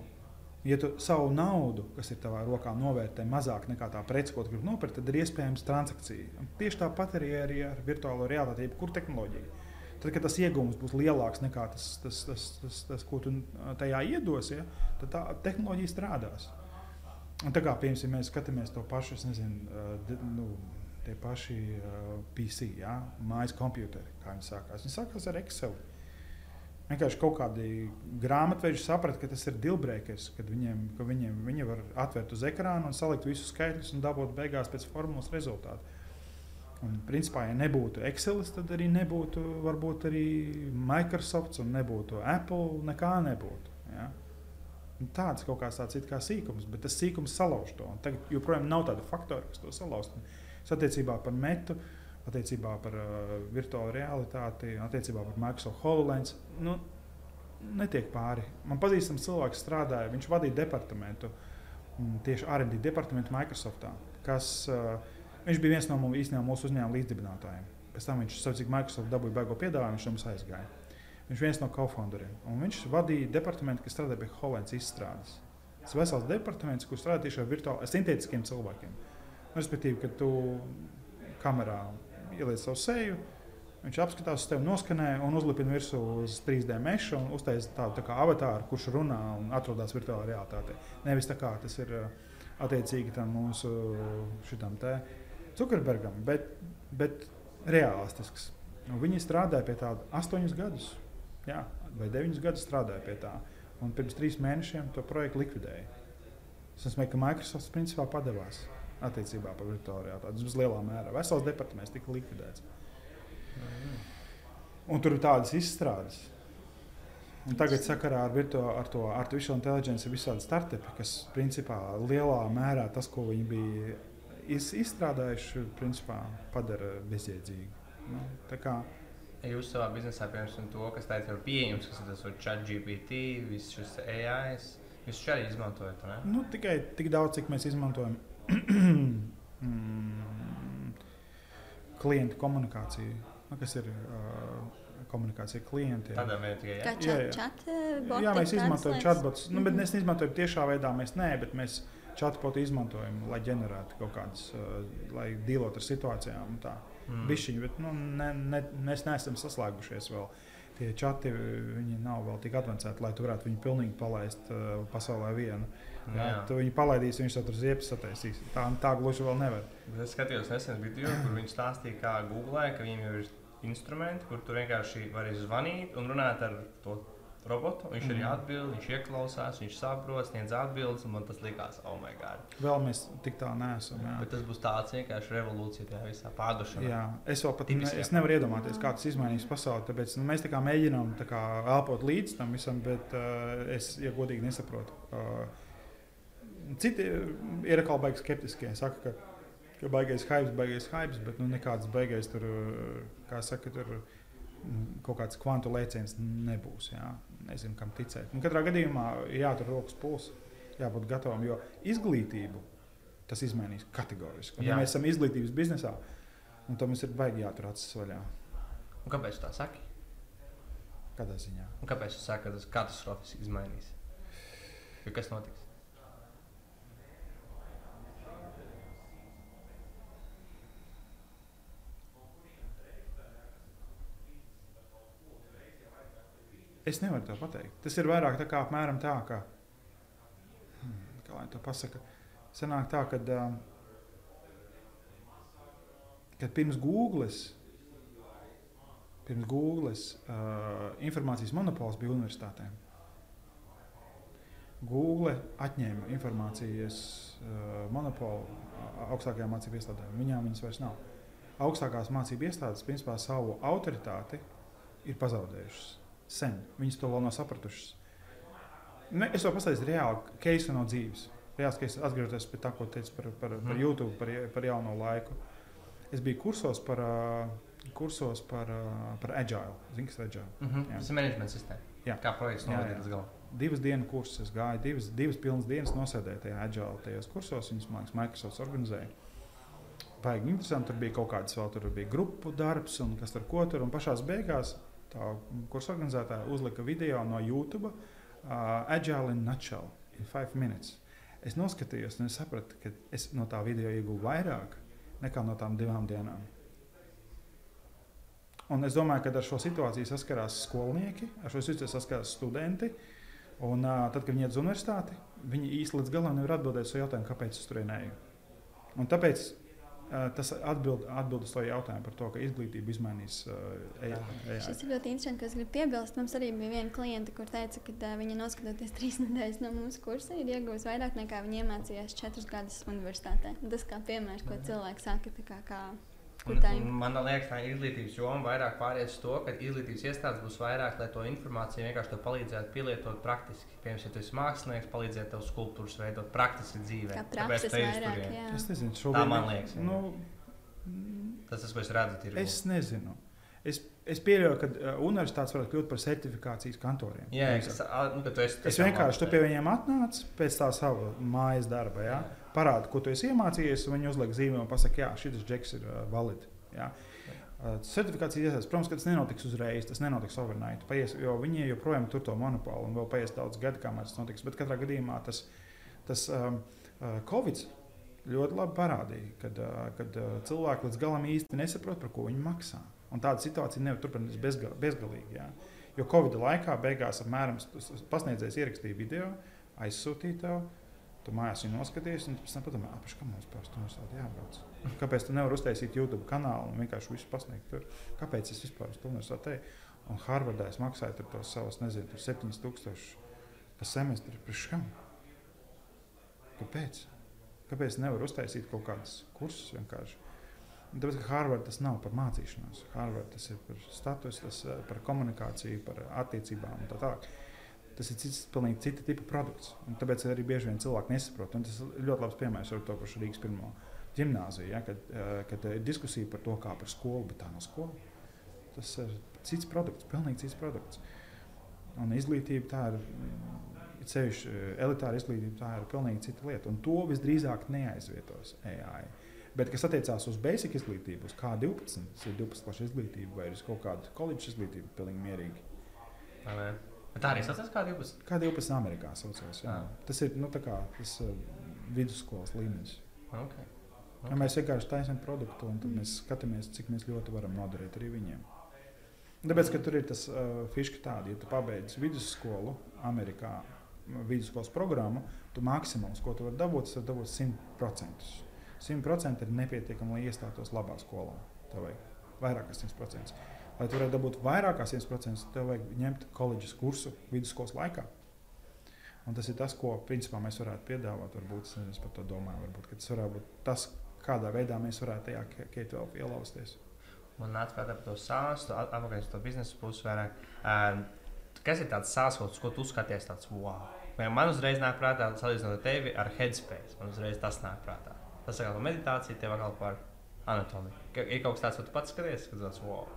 Ja tu savu naudu, kas ir tavā rokā, novērtē mazāk nekā tā prece, ko tu gribi nopirkt, tad ir iespējams transakcija. Un tieši tāpat arī, arī ar virtuālo realitāti, jebkuru tehnoloģiju. Tad, kad tas iegūms būs lielāks nekā tas, tas, tas, tas, tas ko tu tajā iedosi, ja, tad tā tehnoloģija strādās. Un tā kā piemēram, mēs skatāmies to pašu, nezinu, nu, tie paši PC, ja, mājas kompjuteri, kā viņi sākās. Viņi sākās ar Excel. Vienkārši kaut kādi grāmatveži saprata, ka tas ir dilbrēkers, kad viņiem, ka viņiem viņi var atvērt uz ekrāna un salikt visus skaitļus un dabūt beigās pēc formulas rezultātu. Un, principā, ja nebūtu Excel, tad arī nebūtu varbūt arī Microsoft un nebūtu Apple. Nekā nebūtu. Ja? Un Tāds kaut kāds tāds kā sīkums, bet tas sīkums salauž to. Un Tagad joprojām nav tāda faktora, kas to salauzt. Un Attiecībā par metu attiecībā par uh, virtuālo realitāti, attiecībā par Microsoft HoloLens. Nu, netiek pāri. Man pazīstams cilvēks strādāja, viņš vadīja departamentu, mm, tieši R&D departamentu Microsoftā, kas uh, viņš bija viens no īstenībā mūsu uzņēmuma līdzdibinātājiem. Pēc tam viņš cik Microsoft dabūja beigo piedāvājumu, viņš mums aizgāja. Viņš ir viens no co-founderiem. Un viņš vadīja departamentu, kas strādā pie HoloLens izstrādes. Tas vesels departaments, kur strādā tieši ar virtuāli sintētiskiem cilvēkiem. Respektīvi, kad tu kamerā ieliec savu seju, viņš apskatās uz tevi, noskanē un uzlipina virsū uz 3D mešu un uztaisa tādu tā kā avatāru, kurš runā un atrodas virtuālā realitātē. Nevis tā kā tas ir uh, attiecīgi tam mūsu šitam te Zuckerbergam, bet, bet realistisks. Un viņi strādāja pie tāda astoņus gadus, jā, vai deviņus gadus strādāja pie tā. Un pirms trīs mēnešiem to projektu likvidēja. Es domāju, ka Microsoft principā padevās attiecībā par virtuālo realitāti. Tas lielā mērā. Vesels departaments tika likvidēts. Un tur ir tādas izstrādes. Un tagad sakarā ar, virtu, ar to artificial intelligence ir visādi startupi, kas principā lielā mērā tas, ko viņi bija izstrādājuši, principā padara bezjēdzīgu. Nu, tā jūs savā biznesā, piemēram, to, kas tāds ir pieejams, kas ir tas chat GPT, viss šis AI, jūs šo arī izmantojat, ne? nu, tikai tik daudz, cik mēs izmantojam (clears throat) mm, klientu komunikāciju, nu, kas ir uh, komunikācija ar klientiem. Tādā veidā tikai Kā jā. Jā, jā. chat, chat Jā, mēs izmantojam chatbotus. Nu, bet Mhm. mēs neizmantojam tiešā veidā, mēs nē, bet mēs chatbotu izmantojam, lai ģenerētu kaut kādas, uh, lai dīlotu ar situācijām. Mm. Bišķiņi, bet nu, ne, ne, mēs neesam saslēgušies vēl. Tie čati viņi nav vēl tik avansēti, lai tu varētu viņu pilnīgi palaist uh, pasaulē vienu. Jā, Jā. tu viņu palaidīsi, viņš tur ziepes sataisīs. Tā, tā gluži vēl nevar. Bet Es skatījos nesen video, kur viņi stāstīja, kā Google, ka viņiem jau ir instrumenti, kur tu vienkārši vari zvanīt un runāt ar to robotu. Viņš arī Mhm. atbild, viņš ieklausās, viņš saprot, sniedz atbildes, un man tas likās, oh, my God. Vēl mēs tik tā neesam. Jā. Bet tas būs tāds vienkārši revolūcija tajā visā pārdošanā. Jā, es vēl pat ne, es nevaru iedomāties, kā tas izmainīs pasauli. Tāpēc nu, mēs tā kā mēģinām tā kā elpot līdz tam visam, bet uh, es, ja godīgi, nesaprotu. Uh, citi ir atkal baigi skeptiskie. Saka, ka, ka baigais hype, baigais hype, bet nu, nekāds baigais tur, kā saka, tur mm, kaut kāds kvantu lēciens nebūs. Jā. Nezinu, kam ticēt. Nu, katrā gadījumā ir jātur rokas pulss, jābūt gatavam, jo izglītību tas izmainīs kategoriski. Un, ja mēs esam izglītības biznesā, Un tam mums ir baigi jātur acis vaļā. Un kāpēc tā saki? Kādā ziņā? Un kāpēc tu saki, ka tas katastrofiski izmainīs? Jo kas notiks? Es nevaru to pateikt. Tas ir vairāk tā kā apmēram tā, ka, hmm, kā lai to pasaka, sanāk tā, ka, uh, kad pirms Google, pirms Google uh, informācijas monopols bija universitātēm. Google atņēma informācijas uh, monopolu augstākajām mācību iestādēm. Viņām viņas vairs nav. Augstākās mācību iestādes principā savu autoritāti ir pazaudējušas sen. Viņas to vēl nav sapratušas. Ne, es jau pastāstīju reāli keisu no dzīves. Reāls keis, atgriežoties pie tā, ko teicu par, par, par Mhm. YouTube, par, par jauno laiku. Es biju kursos par, kursos par, par agile. Zini, kas ir agile? Mm -hmm. Tas ir menedžmenta sistēma. Jā. Kā projekts līdz galam. Divas dienas kursus es gāju, divas, divas pilnas dienas nosēdēju tajā agile tajos kursos. Viņas, man liekas, Microsoft organizēja. Baigi interesanti, tur bija kaut kādas vēl, tur bija grupu darbs un kas tur ko tur. Un pašās beigās tā kursa organizētāja uzlika video no YouTube uh, Agile in Nutshell in 5 minutes. Es noskatījos un es sapratu, ka es no tā video ieguvu vairāk nekā no tām divām dienām. Un es domāju, ka ar šo situāciju saskarās skolnieki, ar šo situāciju saskarās studenti. Un, uh, tad, kad viņi iet uz universitāti, viņi īstenībā līdz galam nevar atbildēt uz jautājumu, kāpēc es tur eju. Un tāpēc tas atbild, atbild uz to jautājumu par to, ka izglītība izmainīs uh, AI. Šis ir ļoti interesanti, ka es gribu piebilst. Mums arī bija viena klienta, kur teica, ka uh, viņa noskatoties (laughs) trīs nedēļas no mūsu kursa, ir iegūusi vairāk nekā viņa iemācījās četrus gadus universitātē. Un Tas kā piemērs, ko cilvēks saka, tā kā, kā Un, tā ir? man liekas, tā izglītības joma vairāk pāriet uz to, ka izglītības iestādes būs vairāk, lai to informāciju vienkārši palīdzētu pielietot praktiski. Piemēram, ja tu esi mākslinieks, palīdzēt tev skulptūras veidot praktiski dzīvē. kā Tāpēc ej uz vairāk. Jā. Es nezinu, Tā šobrīd man liekas, jā. Nu, Tas tas, ko es redzu, ir. Es nezinu. Es, es pieļauju, ka uh, universitātes varētu kļūt par certifikācijas kantoriem. Jā, es, nu, tu esi, es vienkārši tu pie viņiem atnācu pēc tā sava mājas darba. Ja? Parādu, ko tu esi iemācījies, un viņi uzliek zīmē un pasakā, jā, šis džeks ir uh, valid. Ja? Uh, certifikācijas iesaistās. Protams, ka tas nenotiks uzreiz, tas nenotiks overnight. Paies, jo viņi joprojām tur to monopolu un vēl paies daudz gadu, kamēr tas notiks. Bet katrā gadījumā tas, tas um, uh, Covid ļoti labi parādīja, kad, uh, kad uh, cilvēki līdz galam īsti nesaprot, par ko viņi maksā. Un tāda situācija nevar turpināties bezgal, bezgalīgi. Jā. Jo Covid laikā beigās apmēram pasniedzējs ierakstīja video, aizsūtīja tev. Tu mājās viņu noskaties, un pēc tam padomā, apakšā kā mums pēc tam ir jābrauc. Kāpēc tu nevari uztaisīt YouTube kanālu un vienkārši visu pasniegt tur? Kāpēc es vispār uz to universitātei? Un Harvardā es maksāju tur tos savus, nezinu, 7000 pa semestri. Priekškam? Kāpēc? Kāpēc nevar uztaisīt kaut kādus kursus vienkārši? Tāpēc, ka Harvard tas nav par mācīšanos. Harvard tas ir par statusu, tas ir par komunikāciju, par attiecībām un tā tālāk. Tas ir cits, pilnīgi cita tipa produkts. Un tāpēc arī bieži vien cilvēki nesaprot. Un tas ir ļoti labs piemērs ar to pašu Rīgas pirmo gimnāziju, ja, kad, kad ir diskusija par to, kā par skolu, bet tā nav skola. Tas ir cits produkts, pilnīgi cits produkts. Un izglītība tā ir. Ceļš, elitāra izglītība tā ir pilnīgi cita lieta. Un to visdrīzāk neaizvietos AI. Bet, kas attiecās uz basic izglītību, uz K12, tas ir 12 klases izglītība vai uz kaut kādu koledžas izglītību, pilnīgi mierīgi. Tā arī saucās K12. K12 Amerikā saucās. Jā. Jā. Tas ir nu, kā, tas, uh, vidusskolas līmenis. Okay. Okay. Ja mēs vienkārši taisām produktu, un tad mēs skatāmies, cik mēs ļoti varam noderēt arī viņiem. Tāpēc, ka tur ir tas uh, fiška tāda, ja tu pabeidz vidusskolu Amerikā, vidusskolas programmu, tu maksimums, ko tu vari dabūt, tas var dabūt 100%. 100% ir nepietiekami, lai iestātos labā skolā. Tev vajag vairāk kā 100%. Lai tu varētu dabūt vairāk kā 100%, tev vajag ņemt koledžas kursu vidusskolas laikā. Un tas ir tas, ko principā, mēs varētu piedāvāt. Varbūt es par to domāju. Varbūt tas varētu būt tas, kādā veidā mēs varētu tajā K12 ielausties. Nāca prātā par to sāstu, atpakaļ uz to biznesa pusi vairāk. Uh, kas ir tāds sāslots, ko tu skaties tāds wow? Man uzreiz nāk prātā, salīdzinot tevi ar headspace, man uzreiz tas nāk prātā. Tas ir par meditāciju, tev atkal par anatomiju. Ir kaut kas tāds, ko tu pats skaties, kad tas wow.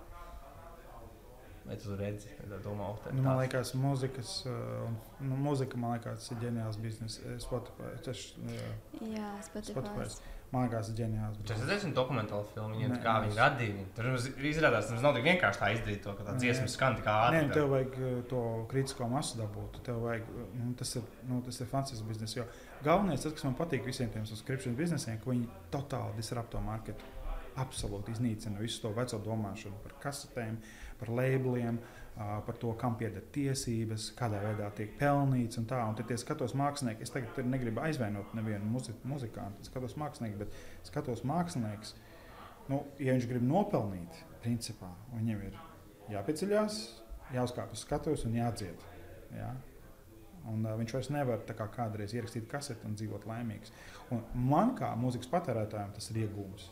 Vai tu redzi, domā, oh, nu, man liekas, mūzikas, uh, nu, mūzika, man liekas, ir ģeniāls bizness. Spotify, tas, uh, Jā, Spotify. Spotify. Man liekas, ģeniāls. Tas ir diezgan dokumentāls filmas, viņiem, kā viņi radīja. Tur izrādās, tas nav tik vienkārši tā izdarīt to, ka tā dziesma skan tik ātri. Nē, tev vajag uh, to kritisko masu dabūt. Tev vajag, nu, tas ir, nu, tas ir fantastisks bizness. Jo galvenais, tas, kas man patīk visiem tiem subscription biznesiem, ka viņi totāli disrupto marketu. Absolūti iznīcina visu to veco domāšanu par kasetēm, par labeliem. Uh, par to, kam pieder tiesības, kādā veidā tiek pelnīts. Un tā, un tad, ja skatos mākslinieku, es tagad negribu aizvainot nevienu muzi muzikantu, skatos mākslinieku, bet skatos mākslinieks, nu, ja viņš grib nopelnīt, principā viņam ir jāpieceļās, jāuzkāp uz skatuves un jādzied. Jā? Un, uh, viņš vairs nevar kā kādreiz ierakstīt kaseti un dzīvot laimīgs. Un man kā mūzikas patērētājam tas ir iegūms.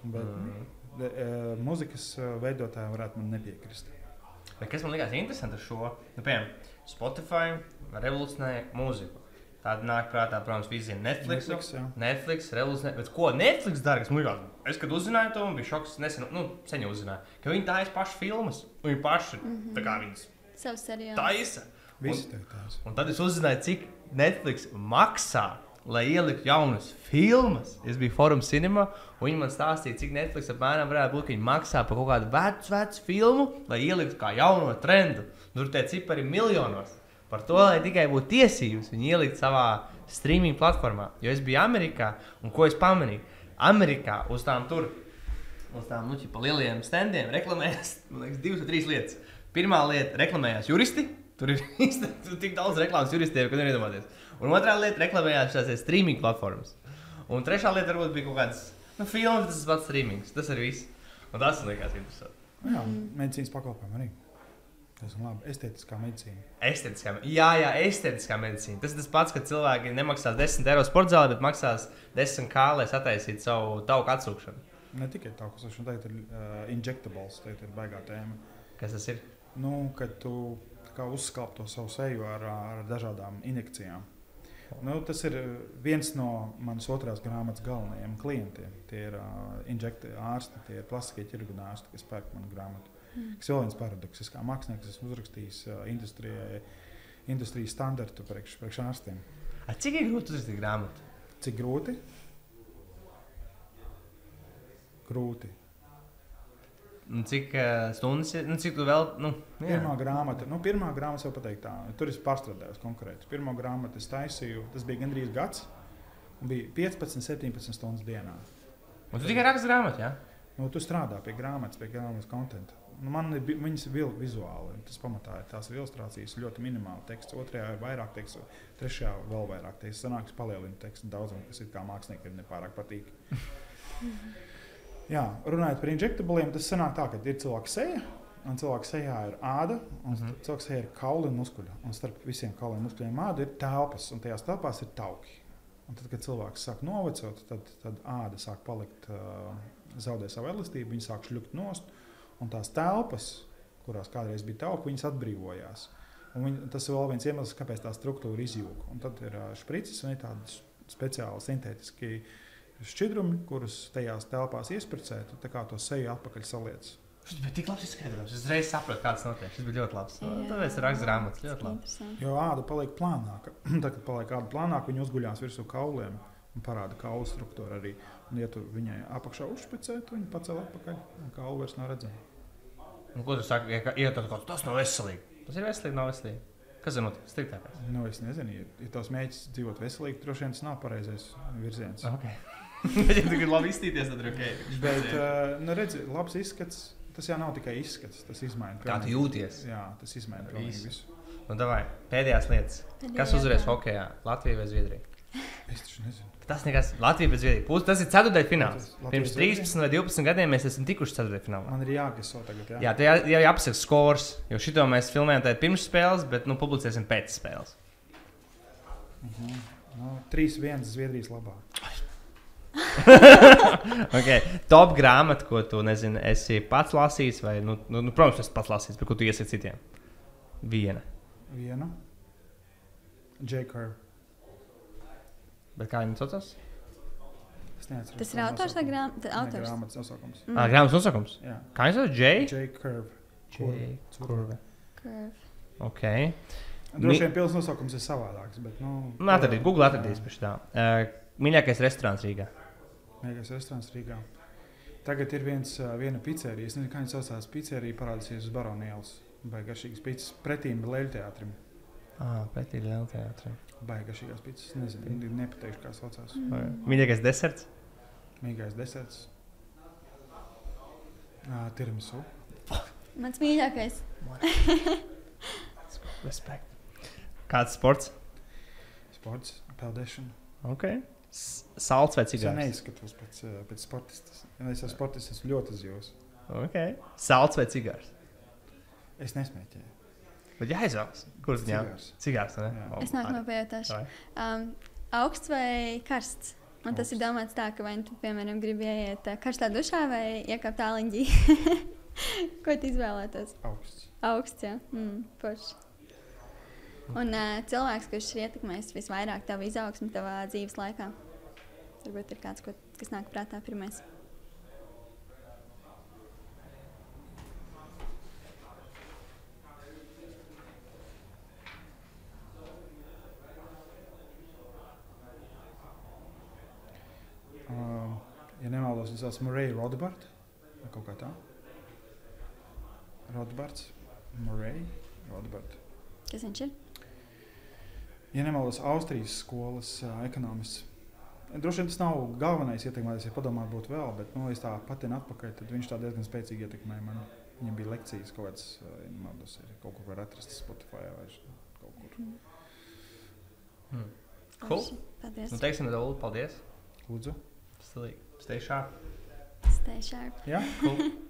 Bet, mm. E, mūzikas e, veidotāji varētu man nepiekrist. Bet kas man liekas interesanti ar šo? Nu, piemēram, Spotify revolucionēja mūziku. Tāda nāk prātā, protams, visi zina Netflix. Netflix, jā. Netflix revolucionē. Bet ko Netflix dara? Man liekas, es kad uzzināju to, bija šoks. Nesen, nu, sen jau uzzināju, ka viņi taisa pašu filmas. Viņi paši mm -hmm. tā kā viņas savus seriālus taisa. Visi tā taisa. Un tad es uzzināju, cik Netflix maksā lai ieliktu jaunas filmas. Es biju Forum Cinema, un viņi man stāstīja, cik Netflix apmēram varētu būt, ka viņi maksā par kaut kādu vecu, vecu filmu, lai ieliktu kā jauno trendu. Tur tie cipari ir miljonos. Par to, lai tikai būtu tiesības, viņi ielikt savā streaming platformā. Jo es biju Amerikā, un ko es pamanīju? Amerikā uz tām tur, uz tām nu, pa lieliem standiem reklamējās liekas, divas vai trīs lietas. Pirmā lieta - reklamējās juristi. Tur ir (laughs) tik daudz reklāmas juristiem, ka nevar iedomāties. Un otrā lieta - reklamējās šīs streaming platformas. Un trešā lieta varbūt bija kaut kāds nu, filmas, tas pats streamings. Tas arī viss. Un tas man liekas interesanti. Nu jā, medicīnas pakalpojumi arī. Tas ir labi. Estētiskā medicīna. Estētiskā, jā, jā, estētiskā medicīna. Tas ir tas pats, ka cilvēki nemaksās 10 eiro sporta zālē, bet maksās 10 kā, lai sataisītu savu tauku atsūkšanu. Ne tikai tauku atsūkšanu, tagad ir uh, injectables, tagad ir baigā tēma. Kas tas ir? Nu, kad tu uzskalp to savu seju ar, ar dažādām injekcijām. Nu, tas ir uh, viens no manas otrās grāmatas galvenajiem klientiem. Tie ir uh, injekti ārsti, tie ir plastiskie ķirurģi ārsti, kas pērk manu grāmatu. Mm. Kas vēl viens paradoks, kā mākslinieks esmu uzrakstījis uh, industrijai, industrijas standartu priekš, priekš ārstiem. A, cik ir grūti uzrakstīt grāmatu? Cik grūti? Grūti. Un cik uh, stundas? Nu, cik tu vēl? Nu, jā. Pirmā grāmata, nu, pirmā grāmata jau pateikt tā, tur es pārstrādāju konkrēti. Pirmā grāmata es taisīju, tas bija gandrīz gads, un bija 15, 17 stundas dienā. Un tu tikai raksti grāmatu, jā? Nu, tu strādā pie grāmatas, pie grāmatas konta. Nu, man ir viņas vil, vizuāli, tas pamatā ir tās ilustrācijas, ļoti minimāli teksts. Otrajā ir vairāk teksta, trešajā vēl vairāk teksta. Sanāks palielina tekstu daudzam, kas ir kā māksliniekiem nepārāk patīk. (laughs) Jā, runājot par injektabliem, tas sanāk tā, ka ir cilvēka seja, un cilvēka sejā ir āda, un Mhm. mhm. cilvēka sejā ir kauli un muskuļi. Un starp visiem kauliem un muskuļiem āda ir telpas, un tajās telpās ir tauki. Un tad, kad cilvēks sāk novecot, tad, tad āda sāk palikt, uh, zaudē savu elastību, viņa sāk šļukt nost, un tās telpas, kurās kādreiz bija tauki, viņas atbrīvojās. Un viņi, tas ir vēl viens iemesls, kāpēc tā struktūra izjūga. Un tad ir uh, špricis un ir tādi speciāli sintētiski šķidrumi, kurus tajās telpās iespricē, tu tā kā to seju atpakaļ saliec. Tas bija tik labi izskaidrots. Es uzreiz sapratu, kāds notiek. Tas bija ļoti labs. Tāpēc ir raksts grāmatas ļoti labi. Jo āda paliek plānāka. (clears throat) Tad, kad paliek āda plānāka, viņa uzguļās virsū kauliem un parāda kaulu struktūru arī. Un, ja tu viņai apakšā uzšpicē, tad viņa pacēla atpakaļ. un Kaulu vairs nav redzama. Un, ko tu saki? Ja, ja tas, kaut- tas nav veselīgi. Tas ir veselīgi, nav veselīgi. Kas ir noticis? Striktākais. Nu, es nezinu, ja, ja tavs mēģinājums dzīvot veselīgi, droši vien tas nav pareizais virziens. Okay. (laughs) Ja tu gribi labi izstīties, tad ir ok. Bet, uh, nu, redzi, labs izskats, tas jau nav tikai izskats, tas izmaina. Kā tu jūties? Jā, tas izmaina Visu. visu. Nu, davai, pēdējās lietas. Kas uzvarēs hokeja? Latvija vai Zviedrija? Es taču nezinu. Tas nekas. Latvija vai Zviedrija. Pūs, tas ir ceturtais fināls. Latvijas- Pirms Latvijas 13 vai 12 gadiem mēs esam tikuši ceturtajā finālā. Man ir jāgaso tagad. Jā, Jā, tā jau jā, jāpasaka skors, jo šito mēs filmējam tagad pirms spēles, bet nu, publicēsim pēc spēles. Mhm. Nu, 3-1 Zviedrijas labā. (laughs) Okay. Top grāmata, ko tu nezini, esi pats lasījis, vai, nu, nu, nu protams, es pats lasīju, bet ko tu iesaki citiem? Viena. Vienu. J. Curve. Bet kā viņa saucās? Neatceros. Tas ir autors vai? Nē, Autors. Grāmatas nosaukums. Mm. Ah, grāmatas nosaukums. Jā, Kā viņa sauc? J. J. Curve. J. Kurve. Curve. Ok. Droši vien pilns nosaukums ir savādāks, bet, nu, Nu, atradīs, Google atradīs pēc tā. Uh, mīļākais restorāns Rīgā. Mēģinājums restorāns Rīgā. Tagad ir viens, viena pizzerija. Es nezinu, kā viņa saucās. Pizzerija parādīsies uz Baronielas. Baigi garšīgas pizzas pretīm Leļu teātrim. Ah, pretī Liela teātrī. Baigi garšīgās pizzas. Nezinu, ne- nepateikšu, kā saucās. Mm. Mīļākais deserts. Mīgais deserts. Tiramisu. Mans mīļākais. Respekt. Kāds sports? Sports, peldēšana. Ok. Salds vai Es cigārs? neizskatos pēc, ā, pēc sportistas. Ja es esmu sportists, esmu ļoti uzjūs. Ok. Salds vai cigārs? Es nesmēķēju. Bet jāizvēlas. Kurš viņam? Cigārs. Cigārs, ne? Jā. O, Es nāku no pajautāšu. Um, augsts vai karsts? Man tas ir Augsts. domāts tā, ka vai nu tu, piemēram, gribi iet ā, karstā dušā vai iekāpt tāliņģī. (laughs) Ko tu izvēlētos? Augsts. Augsts, jā. Mm, forši. Un uh, cilvēks, kurš ir ietekmējis visvairāk tavu izaugsmu tavā dzīves laikā, varbūt ir kāds, ko, kas nāk prātā pirmais. Uh, ja nemaldos, es esmu Murray Rodbart. Kaut kā tā. Rodbarts. Murray Rodbart. Kas viņš ir? Ja nemaldos, Austrijas skolas uh, ekonomists. Droši vien tas nav galvenais ietekmētājs, ja padomāt būtu vēl, bet, nu, es tā patinu atpakaļ, tad viņš tā diezgan spēcīgi ietekmēja mani. Viņam bija lekcijas kaut kādas, uh, ja nemaldos, ir kaut kur var atrast Spotify vai kaut kur. Hmm. Cool. Paldies. Nu, teiksim, Dolu, paldies. Lūdzu. Stilīgi. Stay sharp. Stay sharp. Jā? Cool. (laughs)